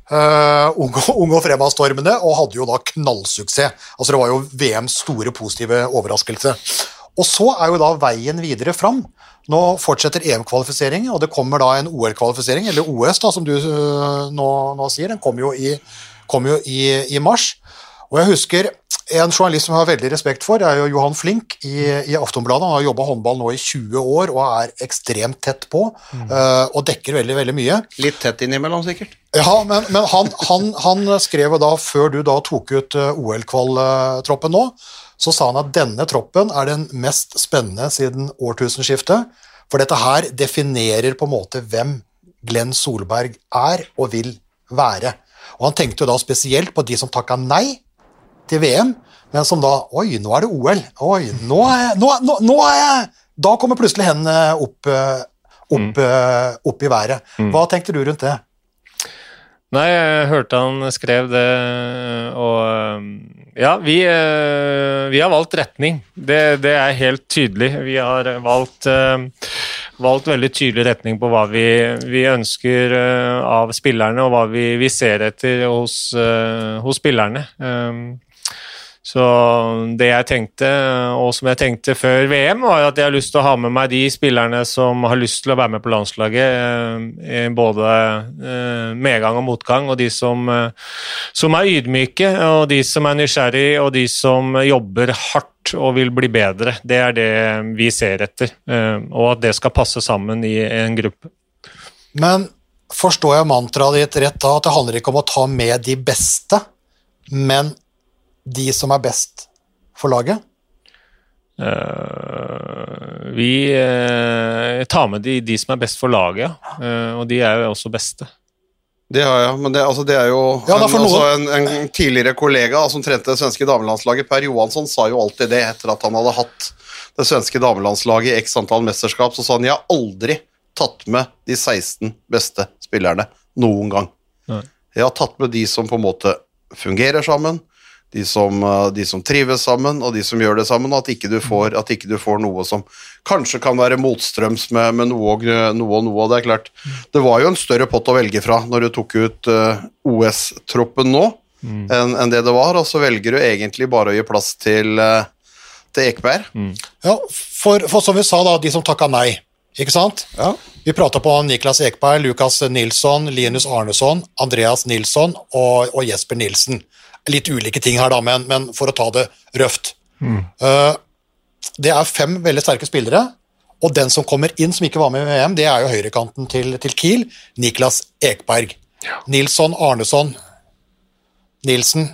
Uh, unge, unge ung og fremadstormende, og hadde jo da knallsuksess. Altså Det var jo VMs store positive overraskelse. Og så er jo da veien videre fram. Nå fortsetter EM-kvalifiseringen, og det kommer da en OL-kvalifisering, eller OS, da, som du uh, nå, nå sier. Den kommer jo, i, kom jo i, i mars. Og jeg husker en journalist som jeg har veldig respekt for, er jo Johan Flink i, i Aftonbladet. Han har jobba håndball nå i 20 år og er ekstremt tett på, øh, og dekker veldig, veldig mye. Litt tett innimellom, sikkert. Ja, men, men han, han, han skrev da, før du da tok ut eh, OL-kval-troppen nå, så sa han at denne troppen er den mest spennende siden årtusenskiftet, for dette her definerer på en måte hvem Glenn Solberg er og vil være. Og han tenkte jo da spesielt på de som takka nei til VM, men som da Oi, nå er det OL. Oi, nå er jeg, nå, nå, nå er jeg Da kommer plutselig hendene opp, eh, opp, eh, opp i været. Hva tenkte du rundt det? Nei, jeg hørte han skrev det, og ja, vi, vi har valgt retning. Det, det er helt tydelig. Vi har valgt, valgt veldig tydelig retning på hva vi, vi ønsker av spillerne, og hva vi, vi ser etter hos, hos spillerne. Så det jeg tenkte, og som jeg tenkte før VM, var at jeg har lyst til å ha med meg de spillerne som har lyst til å være med på landslaget, eh, både eh, medgang og motgang, og de som, eh, som er ydmyke, og de som er nysgjerrig, og de som jobber hardt og vil bli bedre. Det er det vi ser etter, og at det skal passe sammen i en gruppe. Men forstår jeg mantraet ditt rett da, at det handler ikke om å ta med de beste, men de som er best for laget? Uh, vi uh, tar med de, de som er best for laget, ja. Eh, og de er jo også beste. Det har jeg, men det, altså, det er jo Ja, da en, altså, en, en tidligere kollega som trente det svenske damelandslaget, Per Johansson, sa jo alltid det etter at han hadde hatt det svenske damelandslaget i x antall mesterskap. Så sa han jeg har aldri tatt med de 16 beste spillerne noen gang. Nei. Jeg har tatt med de som på en måte fungerer sammen, de som, eh, de som trives sammen, og de som gjør det sammen, og at ikke du får, at ikke du får noe som kanskje kan være motstrøms med, med noe, og, noe og noe. Og det er klart, det var jo en større pott å velge fra når du tok ut uh, OS-troppen nå, enn en det det var, og så velger du egentlig bare å gi plass til, uh, til Ekberg. Ja, for, for som vi sa da, de som takka nei, ikke sant? Ja. Vi prata på Niklas Ekberg, Lukas Nilsson, Linus Arneson, Andreas Nilsson og, og Jesper Nilsen. Litt ulike ting her, da, men, men for å ta det røft. Eh, det er fem veldig sterke spillere, og den som kommer inn som ikke var med i VM, det er jo høyrekanten til, til Kiel, Niklas Ekberg. Nilsson, Arneson, Nilsen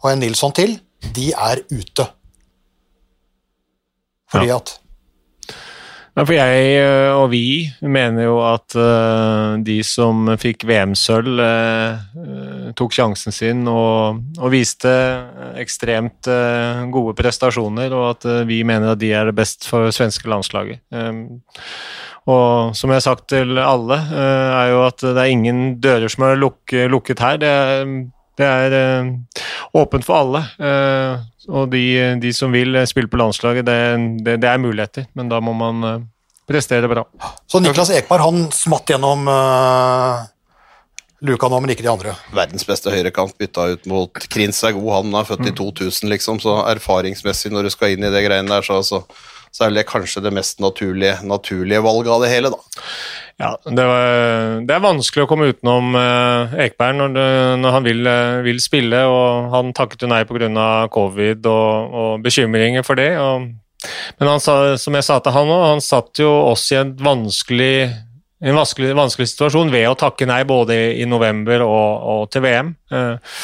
og en Nilsson til, de er ute. Fordi at Ja, for jeg øh, og vi mener jo at øh, de som fikk VM-sølv, øh, tok sjansen sin og, og viste ekstremt gode prestasjoner, og at vi mener at de er det best for svenske landslaget. Um, og som jeg har sagt til alle, er jo at det er ingen dører som er lukket her. Det er, det er åpent for alle. og de, de, som vil spille på landslaget, det, det, det er muligheter, men da må man prestere bra. Så Niklas Ekberg han smatt gjennom uh, luka nå, men ikke de andre? Verdens beste høyrekant bytta ut mot Krins er god, han er født mm. i 2000, liksom, så erfaringsmessig når du skal inn i det greiene der, så, så, så er det kanskje det mest naturlige, naturlige valget av det hele, da. Ja, det, var, det, er vanskelig å komme utenom uh, Ekberg når, når han vil, uh, vil, spille. og Han takket jo nei pga. covid og, og bekymringer for det. og men han som jeg sa til han òg, han satt jo oss i en vanskelig, en vanskelig, vanskelig, situasjon ved å takke nei både i, november og, og til VM. Eh,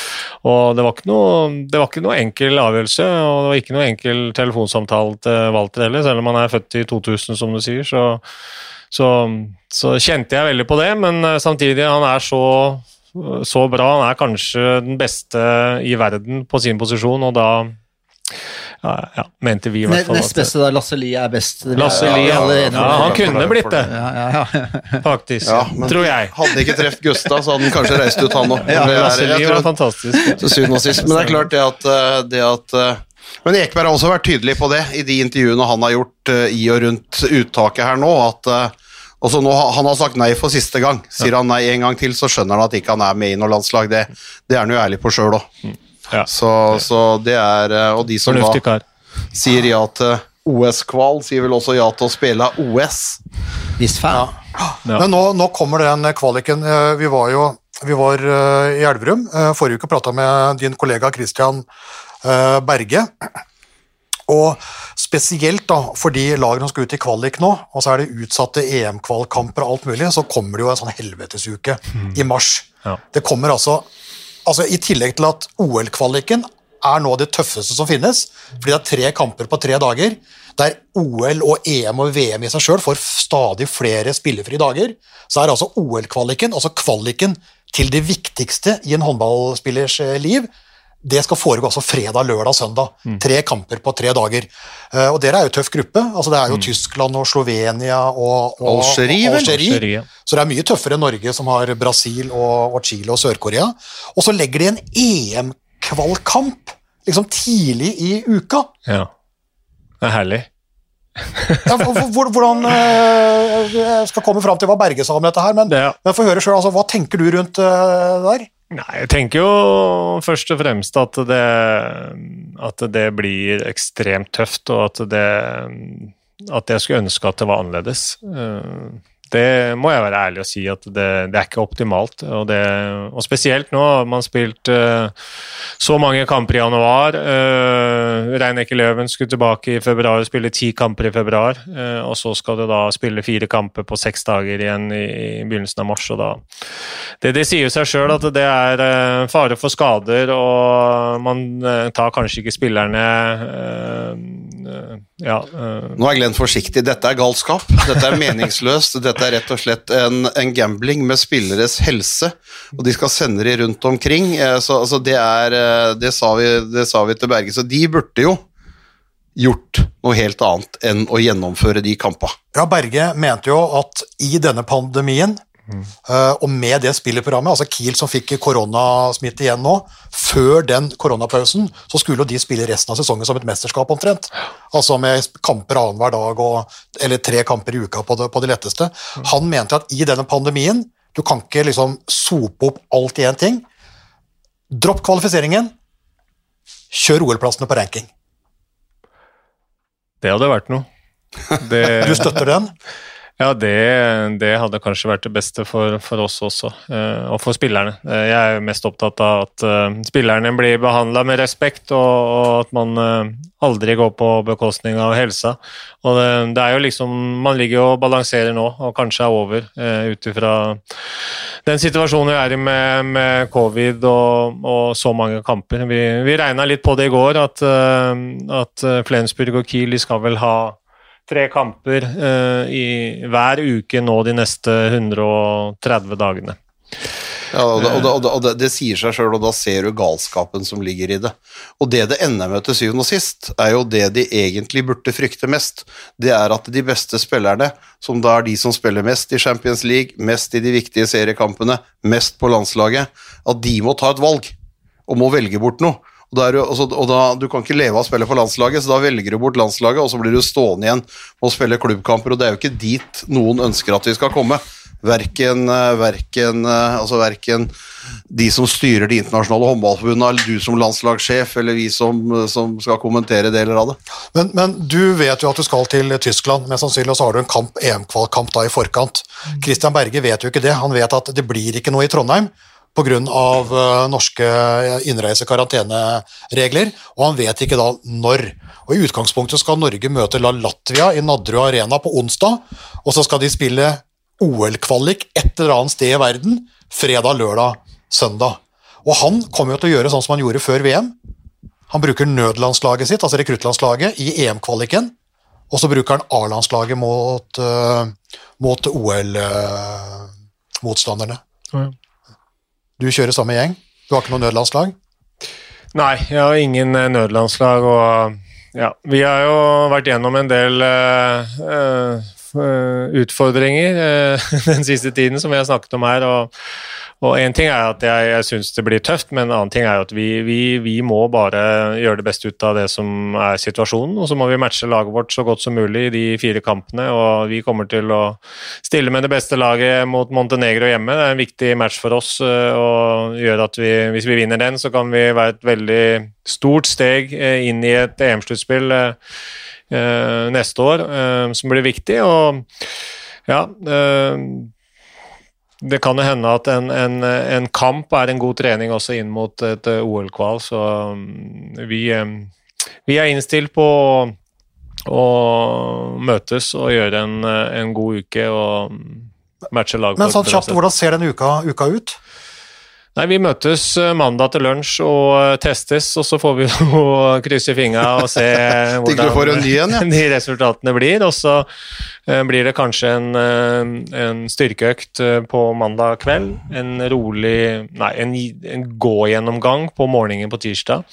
og det var, ikke noe, det var ikke noe enkel avgjørelse, og det var ikke noe enkel telefonsamtale til Walter heller, selv om han er født i 2000, som du sier. Så, så, så kjente jeg veldig på det, men eh, samtidig, han er så så bra. Han er kanskje den beste i verden på sin posisjon, og da ja, ja, mente vi i hvert fall. Nest beste da, Lasse Lie er best. Lasse Lie, ja, ja, han kunne blitt det, faktisk. tror jeg. Hadde ikke truffet Gustav, så hadde han kanskje reist ut, han òg. Lasse Lie var fantastisk. Til syvende og sist. Men det er klart det at, eh, det at eh, men Ekeberg har også vært tydelig på det i de intervjuene han har gjort i og rundt uttaket her nå. at uh, nå, Han har sagt nei for siste gang. Sier han nei en gang til, så skjønner han at ikke han er med i noe landslag. Det, det er han jo ærlig på sjøl òg. Ja. Så, så, det er eh, Og de som da sier ja til OS-kval, sier vel også ja til å spille OS. Visst fan. Ja. Men nå, nå, kommer den kvaliken. Eh, vi var jo vi var eh, i Elverum forrige uke og prata med din kollega Christian Berge. Og spesielt da, for de lagene som skal ut i kvalik nå, og så er det utsatte EM-kvalkamper og alt mulig, så kommer det jo en sånn helvetesuke mm. i mars. Ja. Det kommer altså altså I tillegg til at OL-kvaliken er nå det tøffeste som finnes, fordi det er tre kamper på tre dager, der OL og EM og VM i seg sjøl får stadig flere spillefrie dager, så er altså OL-kvaliken, altså kvaliken til det viktigste i en håndballspillers eh, liv, det skal foregå altså fredag, lørdag, søndag. Mm. Tre kamper på tre dager. Uh, og Dere er jo tøff gruppe. altså Det er jo mm. Tyskland og Slovenia og, og Algerie. ja. Så det er mye tøffere enn Norge, som har Brasil og, og Chile og Sør-Korea. Og så legger de en EM-kvalkamp liksom tidlig i uka. Ja. Det er herlig. ja, hvordan uh, Jeg skal komme fram til hva Berge sa om dette her, men, ja. men få høre sjøl. Altså, hva tenker du rundt uh, der? Nei, jeg tenker jo først og fremst at det, at det blir ekstremt tøft, og at det At jeg skulle ønske at det var annerledes. Uh, det må jeg være ærlig og si at det, det er ikke optimalt. Og, det, og, spesielt nå har man spilt uh, så mange kamper i januar. Uh, Reineke Løven skulle tilbake i februar og spille ti kamper i februar. Uh, og så skal du da spille fire kamper på seks dager igjen i, i begynnelsen av mars. Og da, det, det sier seg sjøl at det er uh, fare for skader, og man tar kanskje ikke spillerne ja, Nå er Glenn forsiktig. Dette er galskap. Dette er meningsløst. Dette er rett og slett en, en, gambling med spilleres helse, og de skal sende de rundt omkring. Eh, så altså, det, er, eh, det, sa vi, det sa vi til Berge, så de burde jo gjort noe helt annet enn å gjennomføre de kampene. Ja, Berge mente jo at i denne pandemien Uh, og med det spillerprogrammet, altså Kiel som fikk koronasmitte igjen nå, før den koronapausen, så skulle de spille resten av sesongen som et mesterskap omtrent. Altså med kamper annenhver dag og, eller tre kamper i uka på det, på det letteste. Mm. Han mente at i denne pandemien Du kan ikke liksom sope opp alt i én ting. Dropp kvalifiseringen. Kjør OL-plassene på ranking. Det hadde vært noe. Det... Du støtter den? Ja, det, det, hadde kanskje vært det beste for, for oss også, uh, og for spillerne. Uh, jeg er mest opptatt av at uh, spillerne blir behandla med respekt, og, og at man aldri går på bekostning av helsa. Og det, det, er jo liksom Man ligger jo og balanserer nå, og kanskje er over, ut ifra den situasjonen vi er i med, med covid og, og, så mange kamper. Vi, vi regna litt på det i går, at, at Flensburg og Kiel skal vel ha tre kamper uh, i hver uke nå de neste 130 dagene. Ja, og, det, og, det, og, det, og det, det sier seg sjøl, og da ser du galskapen som ligger i det. Og det det ender med til syvende og sist, er jo det de egentlig burde frykte mest. Det er at de beste spillerne, som da er de som spiller mest i Champions League, mest i de viktige seriekampene, mest på landslaget, at de må ta et valg, og må velge bort noe. Og, der, er du, altså, og da, Du kan ikke leve av å spille for landslaget, så da velger du bort landslaget, og så blir du stående igjen og spille klubbkamper, og det er jo ikke dit noen ønsker at vi skal komme. Verken, eh, verken, eh, altså verken de som styrer de internasjonale håndballforbundene, eller du som landslagssjef, eller vi som, eh, som skal kommentere deler av det. Men, men du vet jo at du skal til Tyskland, mest sannsynlig, og så har du en kamp, EM-kvalkamp da i forkant. Christian Berge vet jo ikke det. Han vet at det blir ikke noe i Trondheim pga. Uh, norske innreise-karanteneregler, og han vet ikke da når. Og I utgangspunktet skal Norge møte La Latvia i Nadderud Arena på onsdag, og så skal de spille OL-kvalik et eller annet sted i verden fredag, lørdag, søndag. Og han kommer jo til å gjøre sånn som han gjorde før VM. Han bruker nødlandslaget sitt, altså rekruttlandslaget, i EM-kvaliken, og så bruker han A-landslaget mot, uh, mot OL-motstanderne. Uh, ja. Du kjører samme gjeng? Du har ikke noe nødlandslag? Nei, jeg har ingen nødlandslag. og ja, Vi har jo vært gjennom en del uh, utfordringer uh, den siste tiden, som vi har snakket om her. og og En ting er at jeg, jeg syns det blir tøft, men en annen ting er at vi, vi, vi, må bare gjøre det beste ut av det som er situasjonen. Og så må vi matche laget vårt så godt som mulig i de fire kampene. og Vi kommer til å stille med det beste laget mot Montenegro hjemme. Det er en viktig match for oss. Eh, og gjør at vi, Hvis vi vinner den, så kan vi være et veldig stort steg eh, inn i et EM-sluttspill eh, neste år, som blir viktig. og ja, det kan jo hende at en, en, en, kamp er en god trening også inn mot et eh, OL-kval, så mm, vi, eh, vi, er innstilt på å møtes og gjøre en, en god uke og matche lag. Men sånn kjapt, hvordan ser den uka, uka ut? Nei, Vi møtes eh, mandag til lunsj og eh, testes, og så får vi jo krysse fingra og se hvordan ja. de resultatene blir. Og så eh, blir det kanskje en, en styrkeøkt på mandag kveld. En rolig Nei, en, en gå-gjennomgang på morgenen på tirsdag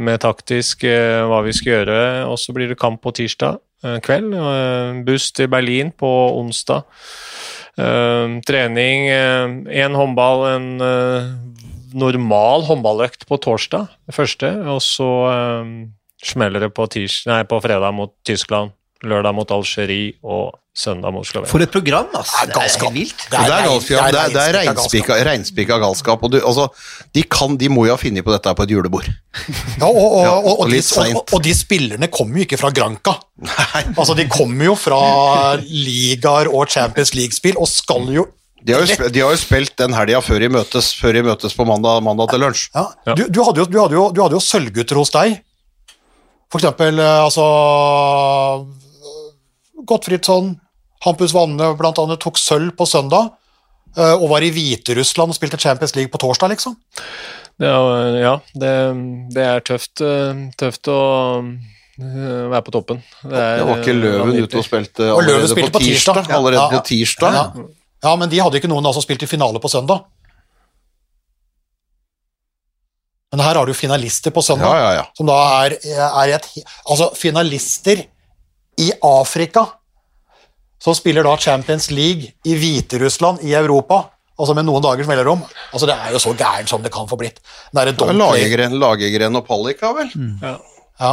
med taktisk hva vi skal gjøre. Og så blir det kamp på tirsdag kveld. Buss til Berlin på onsdag. Uh, trening, én uh, håndball, en uh, normal håndballøkt på torsdag, første, og så smeller det på, nei, på fredag mot Tyskland, lørdag mot Algerie og søndag mot Slovenia. For et program, altså. Det er, er vilt. Det er, galskap. Det er, det er reinspikka, reinspikka galskap. Og du, altså, de, kan, de, må jo ha funnet på dette på et julebord. Ja, og, og, ja, og, og de, de, spillerne kommer jo ikke fra Granca. Altså, de kommer jo fra ligaer og Champions League-spill og skal jo de har, jo, de har jo spilt den helga før, før, de møtes på mandag, mandag til lunsj. Ja. Du, du, hadde jo, du, hadde jo, du hadde jo sølvgutter hos deg. For eksempel eh, altså Gottfridsson, Hampus Wanne bl.a. tok sølv på søndag, eh, og var i Hviterussland og spilte Champions League på torsdag, liksom. Ja, ja det, det, er tøft, eh, tøft å eh, være på toppen. Det, er, det var ikke Løven ute og spilte allerede og på, tirsdag? tirsdag. Allerede ja, på tirsdag? Ja. ja, men de hadde ikke noen som spilte i finale på søndag. Men her har du finalister på søndag, ja, ja, ja. som da er, er et Altså, finalister i Afrika som spiller da Champions League i Hviterussland i Europa, altså med noen dagers mellomrom. Altså Det er jo så gærent som det kan få blitt. Er Lagergren, Lagergren og Pallika, vel? Mm. Ja. ja.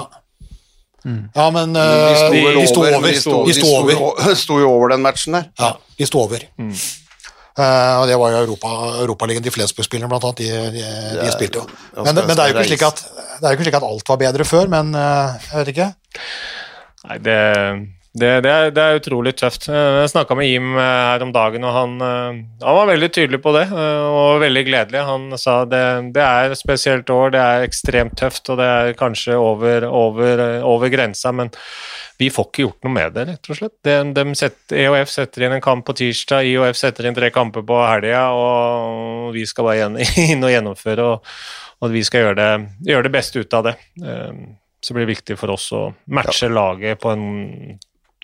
Mm. Ja, men uh, de, de, sto over. De sto, de sto, sto jo over den matchen der. Ja, de sto over. Mm. Uh, og Det var jo Europa, Europaligaen, de Flesburg-spillerne, blant annet, de, de, de spilte jo. Men, men, det er jo ikke slik at, det er jo ikke slik at alt var bedre før, men uh, jeg vet ikke. Nei, det det, det, er, det, er, utrolig tøft. Eh, jeg snakka med Jim eh, her om dagen, og han, eh, han, var veldig tydelig på det. Og veldig gledelig. Han sa det, det er et spesielt år, det er ekstremt tøft, og det er kanskje over, over, over grensa, men vi får ikke gjort noe med det, rett og slett. De, de setter, EOF setter inn en kamp på tirsdag, IOF setter inn tre kamper på helga, og vi skal bare inn og gjennomføre, og, og vi skal gjøre det, gjøre det beste ut av det. Så blir det viktig for oss å matche laget på en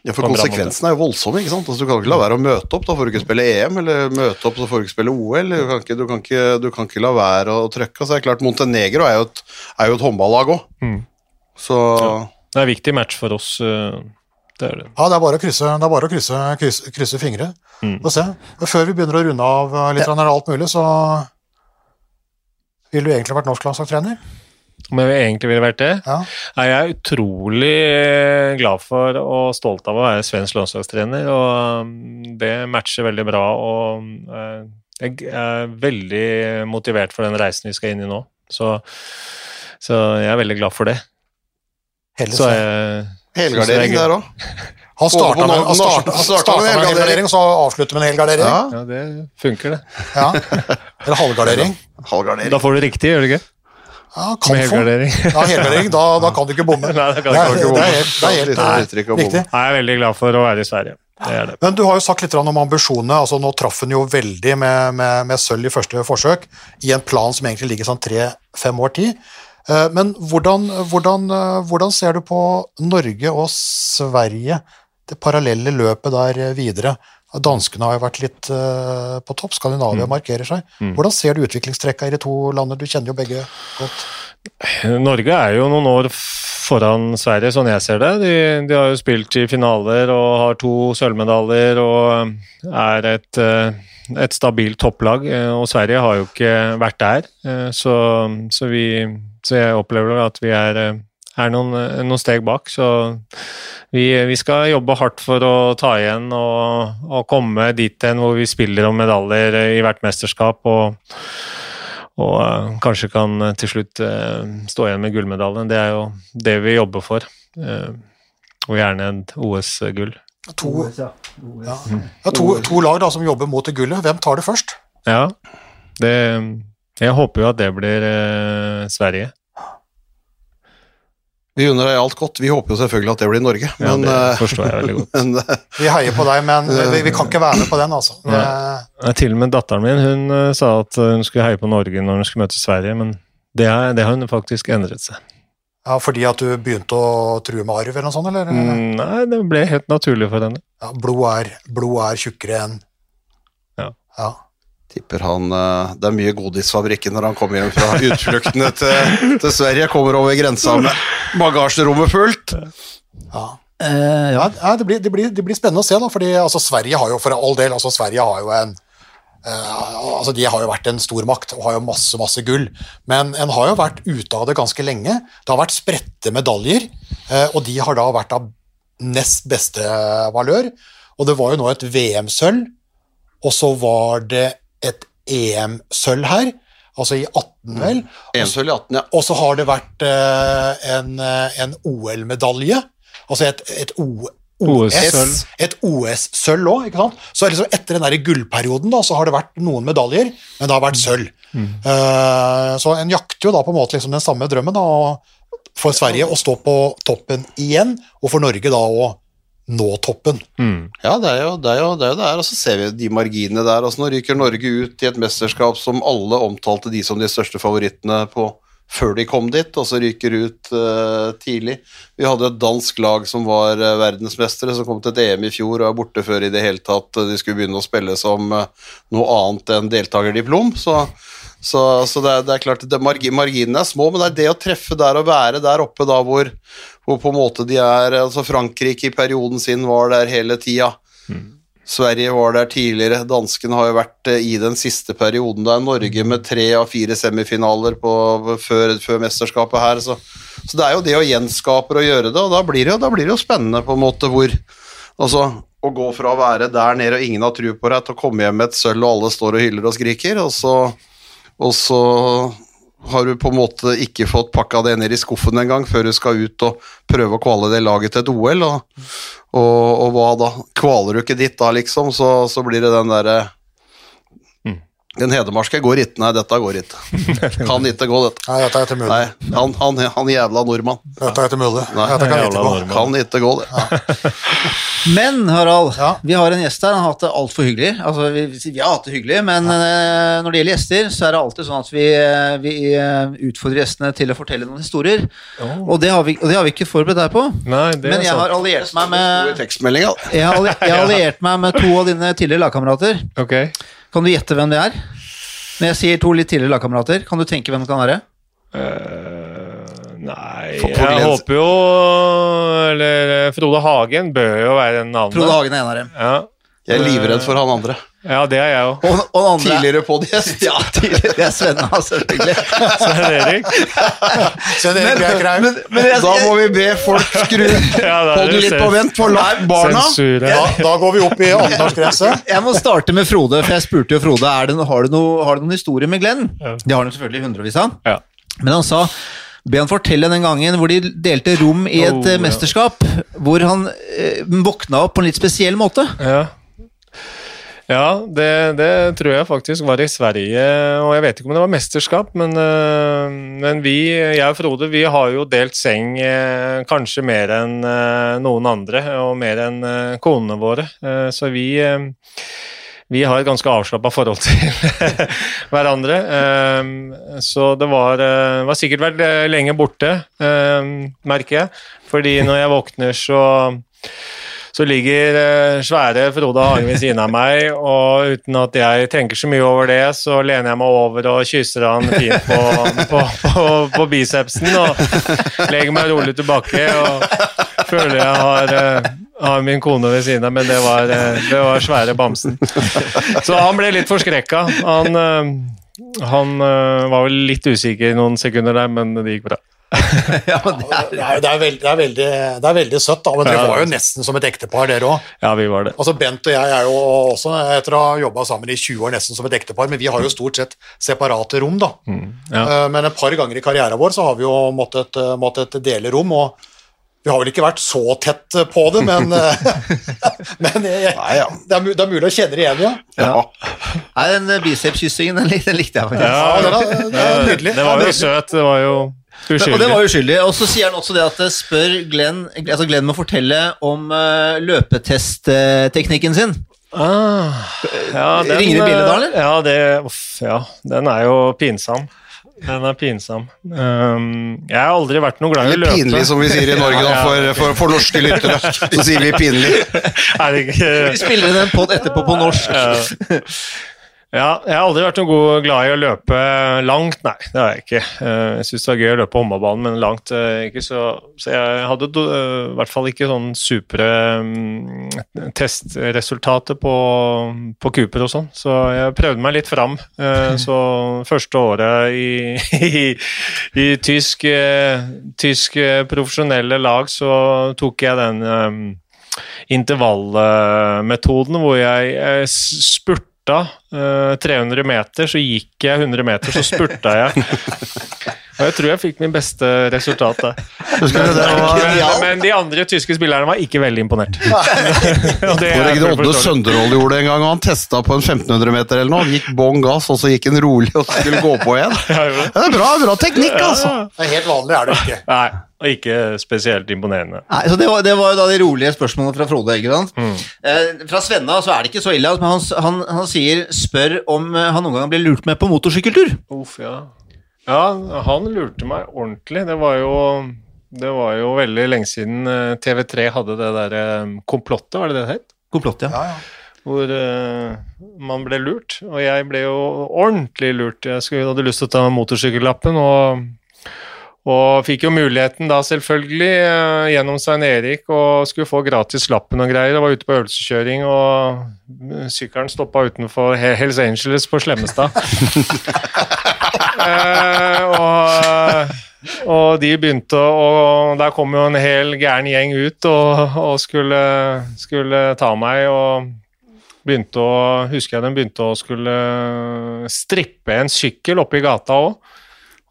Ja, for konsekvensene er jo voldsomme. ikke sant? Altså, du kan ikke la være å møte opp, da får du ikke spille EM, eller møte opp, så får du ikke spille OL. Du kan ikke, du kan ikke, du kan ikke la være å trykke. Altså, det er klart, Montenegro er jo et, er jo et håndballag òg. Mm. Så Det er en viktig match for oss. eh, Det er det. Ja, det er bare å krysse, det er bare å krysse, krysse, krysse fingre. Mm. og se. Før vi begynner å runde av eh, litt, ja. alt mulig, så ville du egentlig vært norsk landslagstrener? Om jeg egentlig ville vært det? Ja. Jeg er utrolig eh, glad for og stolt av å være svensk landslagstrener, og um, det matcher veldig bra. og eh, Jeg er veldig motivert for den reisen vi skal inn i nå, så, så jeg er veldig glad for det. Hele Så jeg, helgardering er der òg. Han starta med, han starta, han starta starta med med en helgardering. helgardering, så avslutter med en helgardering. Ja, ja, det funker, det. Ja. Eller halvgardering. halvgardering. Da får du riktig, gjør du ikke? Ja, Med kan få. helgardering. Ja, helgardering. Da, da kan du ikke bomme. Nei, da kan Det jeg er, ikke det er helt, det er helt eh, uttrykk å bomme. riktig. Jeg er veldig glad for å være i Sverige. Det er det. Men du har jo sagt litt om ambisjonene. altså Nå traff hun jo veldig med, med, med sølv i første forsøk, i en plan som egentlig ligger sånn tre-fem år tid. Eh, Men hvordan, hvordan, eh, hvordan ser du på Norge og Sverige, det parallelle løpet der videre? Danskene har jo vært litt uh, på topp, Skandinavia markerer seg. Hvordan ser du utviklingstrekka i de to landene? Du kjenner jo begge godt. Norge er jo noen år foran Sverige, sånn jeg ser det. De, de har jo spilt i finaler og har to sølvmedaljer og er et, eh, et stabilt topplag. eh, Og Sverige har jo ikke vært der, eh, så, så, vi, så jeg opplever at vi er, eh, er noen, noen steg bak. Så vi, vi skal jobbe hardt for å ta igjen og, og komme dit hen hvor vi spiller om medaljer i hvert mesterskap. og og eh, kanskje kan til slutt eh, stå igjen med gullmedaljen. Det er jo det vi jobber for. Eh, og gjerne et OS-gull. To, ja. Ja, to, to lag da, som jobber mot det gullet. Hvem tar det først? Ja, det Jeg håper jo at det blir eh, Sverige. Vi unner deg alt godt. Vi håper jo selvfølgelig at det blir Norge, Ja, men, det eh, forstår jeg veldig godt. men eh, Vi heier på deg, men vi, vi kan ikke være med på den, altså. Det, Nei, Til og med datteren min hun eh, sa at hun skulle heie på Norge når hun skulle møte Sverige, men det, er, det har hun faktisk endret seg. ja, fordi at du begynte å true med arv eller noe sånt, eller? Mm, Nei, det ble helt naturlig for henne. Ja, blod er, blod er tjukkere enn Ja. Tipper han eh, Det er mye godisfabrikken når han kommer hjem fra utfluktene til, til Sverige. Kommer over grensa med bagasjerommet fullt. ja. Eh, ja, det, blir, det, blir, det blir spennende å se, da, fordi altså, Sverige har jo for all del altså, Sverige har jo en eh, altså, De har jo vært en stormakt og har jo masse masse gull, men en har jo vært ute av det ganske lenge. Det har vært spredte medaljer, eh, og de har da vært av nest beste valør. Og det var jo nå et VM-sølv, og så var det et EM-sølv her, altså i 18, vel. EM-sølv i 18, ja. Og så har det vært eh, en, eh, en OL-medalje, altså et, et O... OS-sølv. Et OS-sølv òg, ikke sant. Så liksom etter den der gullperioden da, så har det vært noen medaljer, men det har vært sølv. Eh, så en jakter jo da på en måte liksom den samme drømmen, da, for Sverige å stå på toppen igjen, og for Norge da å nå toppen. Mm. Ja, det er jo det er jo det er jo der, og så ser vi de marginene der. Altså, nå ryker Norge ut i et mesterskap som alle omtalte de som de største favorittene på før de kom dit, og så ryker ut uh, tidlig. Vi hadde et dansk lag som var uh, verdensmestere, som kom til et EM i fjor og er borte før i det hele tatt uh, de skulle begynne å spille som noe annet enn deltakerdiplom. Så, så, så det, er, det er klart, det, margi- marginene er små, men det er det å treffe der og være der oppe da hvor, hvor på en måte de er altså Frankrike i perioden sin var der hele tida. Sverige var der tidligere, danskene har jo vært eh, i den siste perioden der. Norge med tre av fire semifinaler på, før, før mesterskapet her. Så, så det er jo det å gjenskape og gjøre det, og da blir det, da blir det jo spennende på en måte hvor Altså, å gå fra å være der nede og ingen har tro på deg, til å komme hjem med et sølv og alle står og hyller og skriker, og så, og så har du på en måte ikke fått pakka det ned i skuffen engang før du skal ut og prøve å kvale det laget til et OL, og, og, og hva da? Kvaler du ikke dit da, liksom, så, så blir det den derre Den hedmarske går ikke. Nei, dette går ikke. Kan ikke gå, dette. Nei, dette er ikke mulig. Nei, han, han, han jævla nordmann. Dette er ikke mulig. Nei. Dette kan ikke gå. Kan ikke gå, det. Men Harald, Ja. vi har en gjest her. Han har hatt det altfor hyggelig. Altså, vi, vi har hatt det hyggelig, men ja. når det gjelder gjester, så er det alltid sånn at vi, eh, vi eh, utfordrer gjestene til å fortelle noen historier. Og, det har vi, og det har vi ikke forberedt deg på. Nei, det Men jeg har alliert meg med jeg har, alli- jeg har alliert meg med to av dine tidligere lagkamerater. Ok. Kan du gjette hvem det er? Når jeg sier to litt tidligere lagkamerater, kan du tenke hvem det kan være? Uh, nei, For- for jeg håper jo Eller Frode Hagen bør jo være en annen. Frode Hagen er en av dem. Ja. Jeg er livredd for han andre. Ja, det er jeg òg. Og, og andre Tidligere podgjest. Ja, tidligere. Det er Svenna, selvfølgelig. Svein Erik. Sven Erik Geir Kraug. Men, men jeg, Da må vi be folk skru Ja, er podden det litt på vent, for la barna. Sensure. Da, da går vi opp i 18-årsgrense. Jeg må starte med Frode, for jeg spurte jo Frode er det, har, du noe, har du noen historie med Glenn. Ja. Det har han selvfølgelig hundrevis av. Ja. Men han sa Be han fortelle den gangen hvor de delte rom i et Oh, eh, ja. mesterskap, hvor han eh, våkna opp på en litt spesiell måte. Ja, ja det, det tror jeg faktisk var i Sverige, og jeg vet ikke om det var mesterskap, men, øh, men vi, jeg og Frode, vi har jo delt seng øh, kanskje mer enn øh, noen andre, og mer enn konene våre, Eh, så vi vi har et ganske avslappa forhold til hverandre. Eh, Så det var, eh, var sikkert vært eh, lenge borte, eh, merker jeg. Fordi når jeg våkner, så så ligger eh, svære Frode Hagen ved siden av meg, og uten at jeg tenker så mye over det, så lener jeg meg over og kysser han fint på, på, på, på bicepsen og legger meg rolig tilbake og føler jeg har, eh, har min kone ved siden av, men det var, eh, det var svære bamsen. Så han ble litt forskrekka. Han, han var vel litt usikker noen sekunder der, men det gikk bra. ja, det er, Det er, det, er veld, er veldig, det er veldig søtt, da, men dere Ja. var jo nesten som et ektepar, dere òg. Ja, vi var det. Altså, Bent og jeg er jo også, etter å ha jobba sammen i 20 år, nesten som et ektepar, men vi har jo stort sett separate rom, da. Ja. Eh, Men et par ganger i karrieren vår så har vi jo måttet, eh, måttet dele rom, og vi har vel ikke vært så tett på det, men, eh, men jeg, Nei, ja. det, er, det er mulig å kjenne det igjen, ja. Ja. Nei, den bicepskyssingen den, likte jeg faktisk. Ja, det det er nydelig. Det var jo søt, det var jo Og det var uskyldig. Og så sier han også det at eh, spør Glenn altså Glenn må fortelle om uh, løpetestteknikken sin. Ah, ja, Ringer det bildet da, eller? Ja, det, uff, ja, den er jo pinsam. Den er pinsam. Um, jeg har aldri vært noe glad i å Eller løpe. pinlig, som vi sier i Norge, da, for, for, for norske lyttere. Så sier vi pinlig. Vi Er det ikke spiller inn en pod etterpå på norsk. Ja, jeg har aldri vært noe god, glad i å løpe langt, nei, det har jeg ikke. Eh, Jeg syns det var gøy å løpe håndballbanen, men langt eh, ikke, så, så jeg hadde do- eh, i hvert fall ikke sånn supre mm, testresultater på, på Cooper og sånn, så jeg prøvde meg litt fram. Så første året i, i, i tysk, tysk profesjonelle lag, så tok jeg den intervallmetoden hvor jeg eh, s- spurta uh, 300 meter, så gikk jeg 100 meter, så spurta jeg. Og jeg tror jeg fikk min beste resultat der. Var- Men, men de andre tyske spillerne var ikke veldig imponert. Er Odde Sønderål gjorde det en gang, og han testa på en 1500 meter eller noe. Han gikk bånn gass, og så gikk han rolig og skulle gå på igjen. Det er bra, bra teknikk, altså. Det er helt vanlig, er det ikke. Nei, og ikke spesielt imponerende. Nei, så det var, det var jo da de rolige spørsmålene fra Frode. ikke sant? Eh, fra Svenna så er det ikke så ille, men han, han, han sier spør om eh, han noen gang ble lurt med på motorsykkeltur. Uff, ja. ja, han lurte meg ordentlig. Det var jo det var jo veldig lenge siden eh, TV3 hadde det der eh, komplottet, var det det det het? Komplott, ja. Ja, ja. Hvor uh, man ble lurt. Og jeg ble jo ordentlig lurt. Jeg skulle, hadde lyst til å ta motorsykkellappen, og, og fikk jo muligheten da selvfølgelig eh, gjennom Svein Erik og skulle få gratis lappen og greier. Jeg var ute på øvelseskjøring, og sykkelen stoppa utenfor Hells Angeles på Slemmestad. Eh, og, og de begynte å Og der kom jo en hel gæren gjeng ut og, og skulle, skulle ta meg. og begynte å, husker jeg den begynte å skulle strippe en sykkel oppe i gata òg.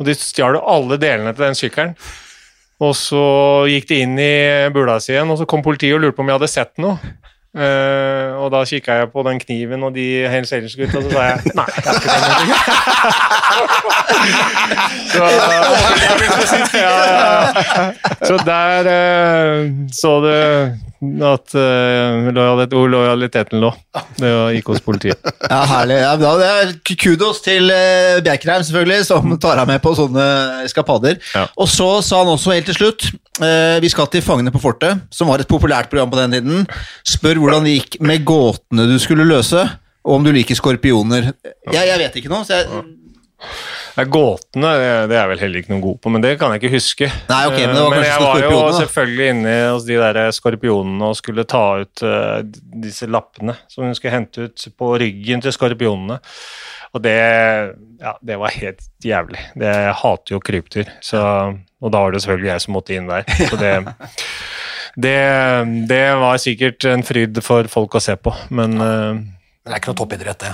Og de stjal alle delene til den sykkelen. Og så gikk de inn i bula si igjen, og så kom politiet og lurte på om jeg hadde sett noe. Uh, og da kikka jeg på den kniven og de Hells Angels-gutta, og så sa jeg nei. Jeg har ikke noe. så, ja, ja. så der uh, så du at uh, lojalitet, hvor lojaliteten lå. Det var gikk hos politiet. Ja, herlig. Ja, kudos til uh, Bjerkreim, selvfølgelig, som tar deg med på sånne eskapader. Ja. Og så sa han også helt til slutt uh, Vi skal til Fangene på fortet, som var et populært program på den tiden. Spør hvordan det gikk med gåtene du skulle løse, og om du liker skorpioner. Jeg, jeg vet ikke noe, så jeg Ja, gåtene det, er jeg vel heller ikke noe god på, men det kan jeg ikke huske. Nei, ok, men det var Eh, kanskje jeg var jo selvfølgelig inne hos de der skorpionene og skulle ta ut eh, disse lappene som hun skulle hente ut på ryggen til skorpionene. Og det, ja, det var helt jævlig. Det, jeg hater jo krypdyr, og da var det selvfølgelig jeg som måtte inn der. Så det, det, det var sikkert en fryd for folk å se på, men eh, Men det er ikke noe toppidrett, det.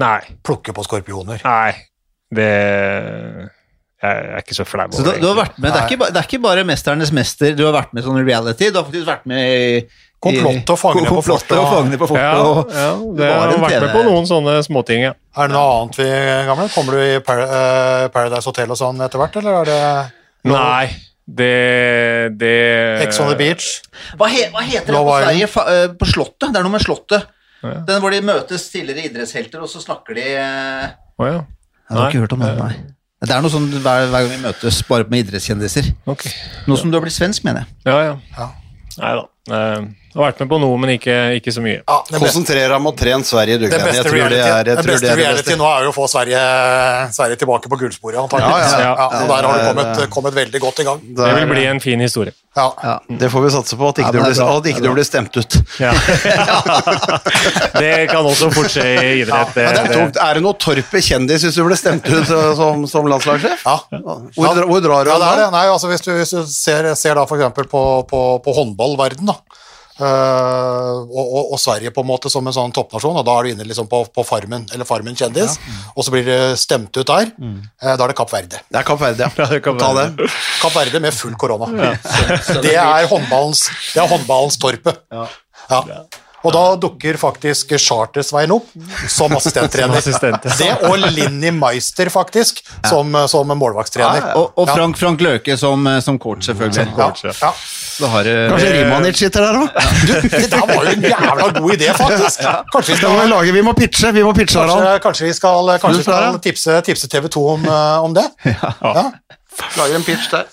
nei. Plukke på skorpioner. Nei. Det Jeg er ikke så flau Så over du, du har det. vært med, det er, ikke, det er ikke bare 'Mesternes mester', du har vært med i sånn reality, du har faktisk vært med i Komplott og Fangene på fortet, og og- Fangene på fortet. Ja, ja, det har vært med på noen sånne småting, ja. Er det noe annet vi gamle? Kommer du i Par eh, Paradise Hotel og sånn etter hvert, eller er det noe? Nei, det, det Ex on the Beach? Hva, he, hva heter det på Sverige? Fa, uh, på Slottet? Det er noe med Slottet. Ja. Den hvor de møtes tidligere idrettshelter, og så snakker de uh, oh, ja. Jeg har ikke hørt om den, nei. Det er noe sånn hver, hver gang vi møtes, bare med idrettskjendiser. Okay. Nå som du har blitt svensk, mener jeg. Ja, ja. Ja. Nei da. Eh, Jeg har vært med på noe, men ikke, ikke så mye. Ja, Konsentrer deg om å trene Sverige, du, det beste Jeg tror det er, jeg det beste det det reality beste. nå er jo å få Sverige, Sverige tilbake på gullsporet, antakeligvis. Ja, ja, ja. og der har du kommet, kommet veldig godt i gang. Det vil bli en fin historie. Ja. Ja. Det får vi satse på, at ikke, Ja, du, blir, at ikke du blir stemt ut. Ja. det kan også fort skje i idrett. Det, er, det, er det noe torpe kjendis hvis du blir stemt ut som, som landslagssjef? Ja. Hvor, hvor drar du Ja, det er det. Nei, altså hvis du, hvis du ser, ser da eksempel på, på, på håndballverden da, eh, og, og, og Sverige på en måte som en sånn toppnasjon, og da er du inne liksom på, på Farmen, eller Farmen kjendis, og så blir det stemt ut der, eh, da er det Kapp Verde. Det er Kapp Verde, Ja, Ta være. Kapp Verde med full korona. Ja. det er håndballens, det er håndballens torpe. Ja. Og da dukker faktisk Charter-Svein opp som assistenttrener. Assistent, ja. Det og Linni Meister, faktisk, som, som målvaktstrener. Og, og Frank, Frank Løke som, eh, som coach, selvfølgelig. Ja, ja. Da har Kanskje Kanskje Rimanic sitter der òg? Det der var jo en jævla god idé, faktisk. Kanskje vi skal vi lage, vi må pitche, vi må pitche kanskje, Harald. kanskje vi skal, kanskje vi Synes du det, skal tipse, tipse TV 2 om, eh, om det? Ja. Lager en pitch der.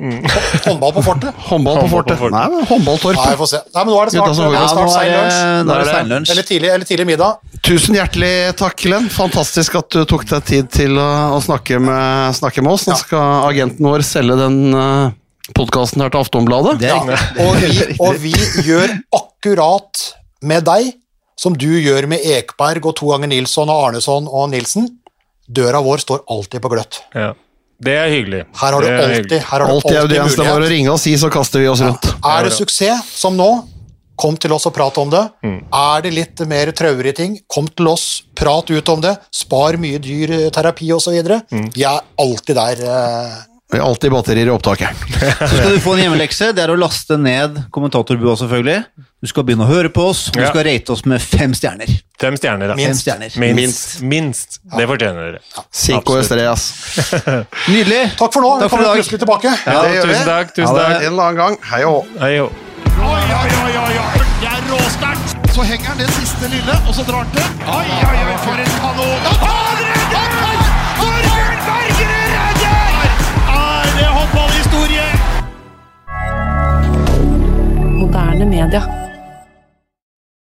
Håndball på fortet? Håndball på fortet. Nei, men Nei, håndballtorp. vi se. Nei, men nå er det snart, er Ja, snart er sein lunsj. er er. Eller tidlig, eller tidlig middag. Tusen hjertelig takk, Glenn. Fantastisk at du tok deg tid til å, å snakke, med, snakke med oss. Nå skal agenten vår selge den uh, podkasten her til Aftonbladet. Det er Ja. Og, vi, og vi gjør akkurat med deg som du gjør med Ekberg og to ganger Nilsson og Arneson og Nilsen. Døra vår står alltid på gløtt. Ja. Det er hyggelig. Her har du er alltid, her har du Alltid alltid mulighet. Det bare å ringe og si, så kaster vi oss rundt. Er det suksess, som nå, kom til oss og prat om det. Mm. Er det litt mer traurige ting, kom til oss, prat ut om det. Spar mye dyr eh, terapi osv. Mm. Vi er alltid der. eh, alltid batterier i opptaket. Så skal du få en hjemmelekse. Det er å laste ned kommentatorbua, selvfølgelig. Du skal begynne å høre på oss, og du skal rate oss med fem stjerner. Fem stjerner, da. Fem Minst. stjerner. Minst. Minst. Det fortjener dere. Cinco Absolutt. estrellas. Nydelig. Takk for nå. Takk for vi kommer plutselig tilbake. Ja, det gjør tusen takk. Tusen takk. En eller annen gang. Hei og hå. Oi, oi, oi, oi, oi. Det er råsterkt. Så henger han det siste lille, og så drar han til. Oi, oi, oi, for en kanon. Han Moderne media.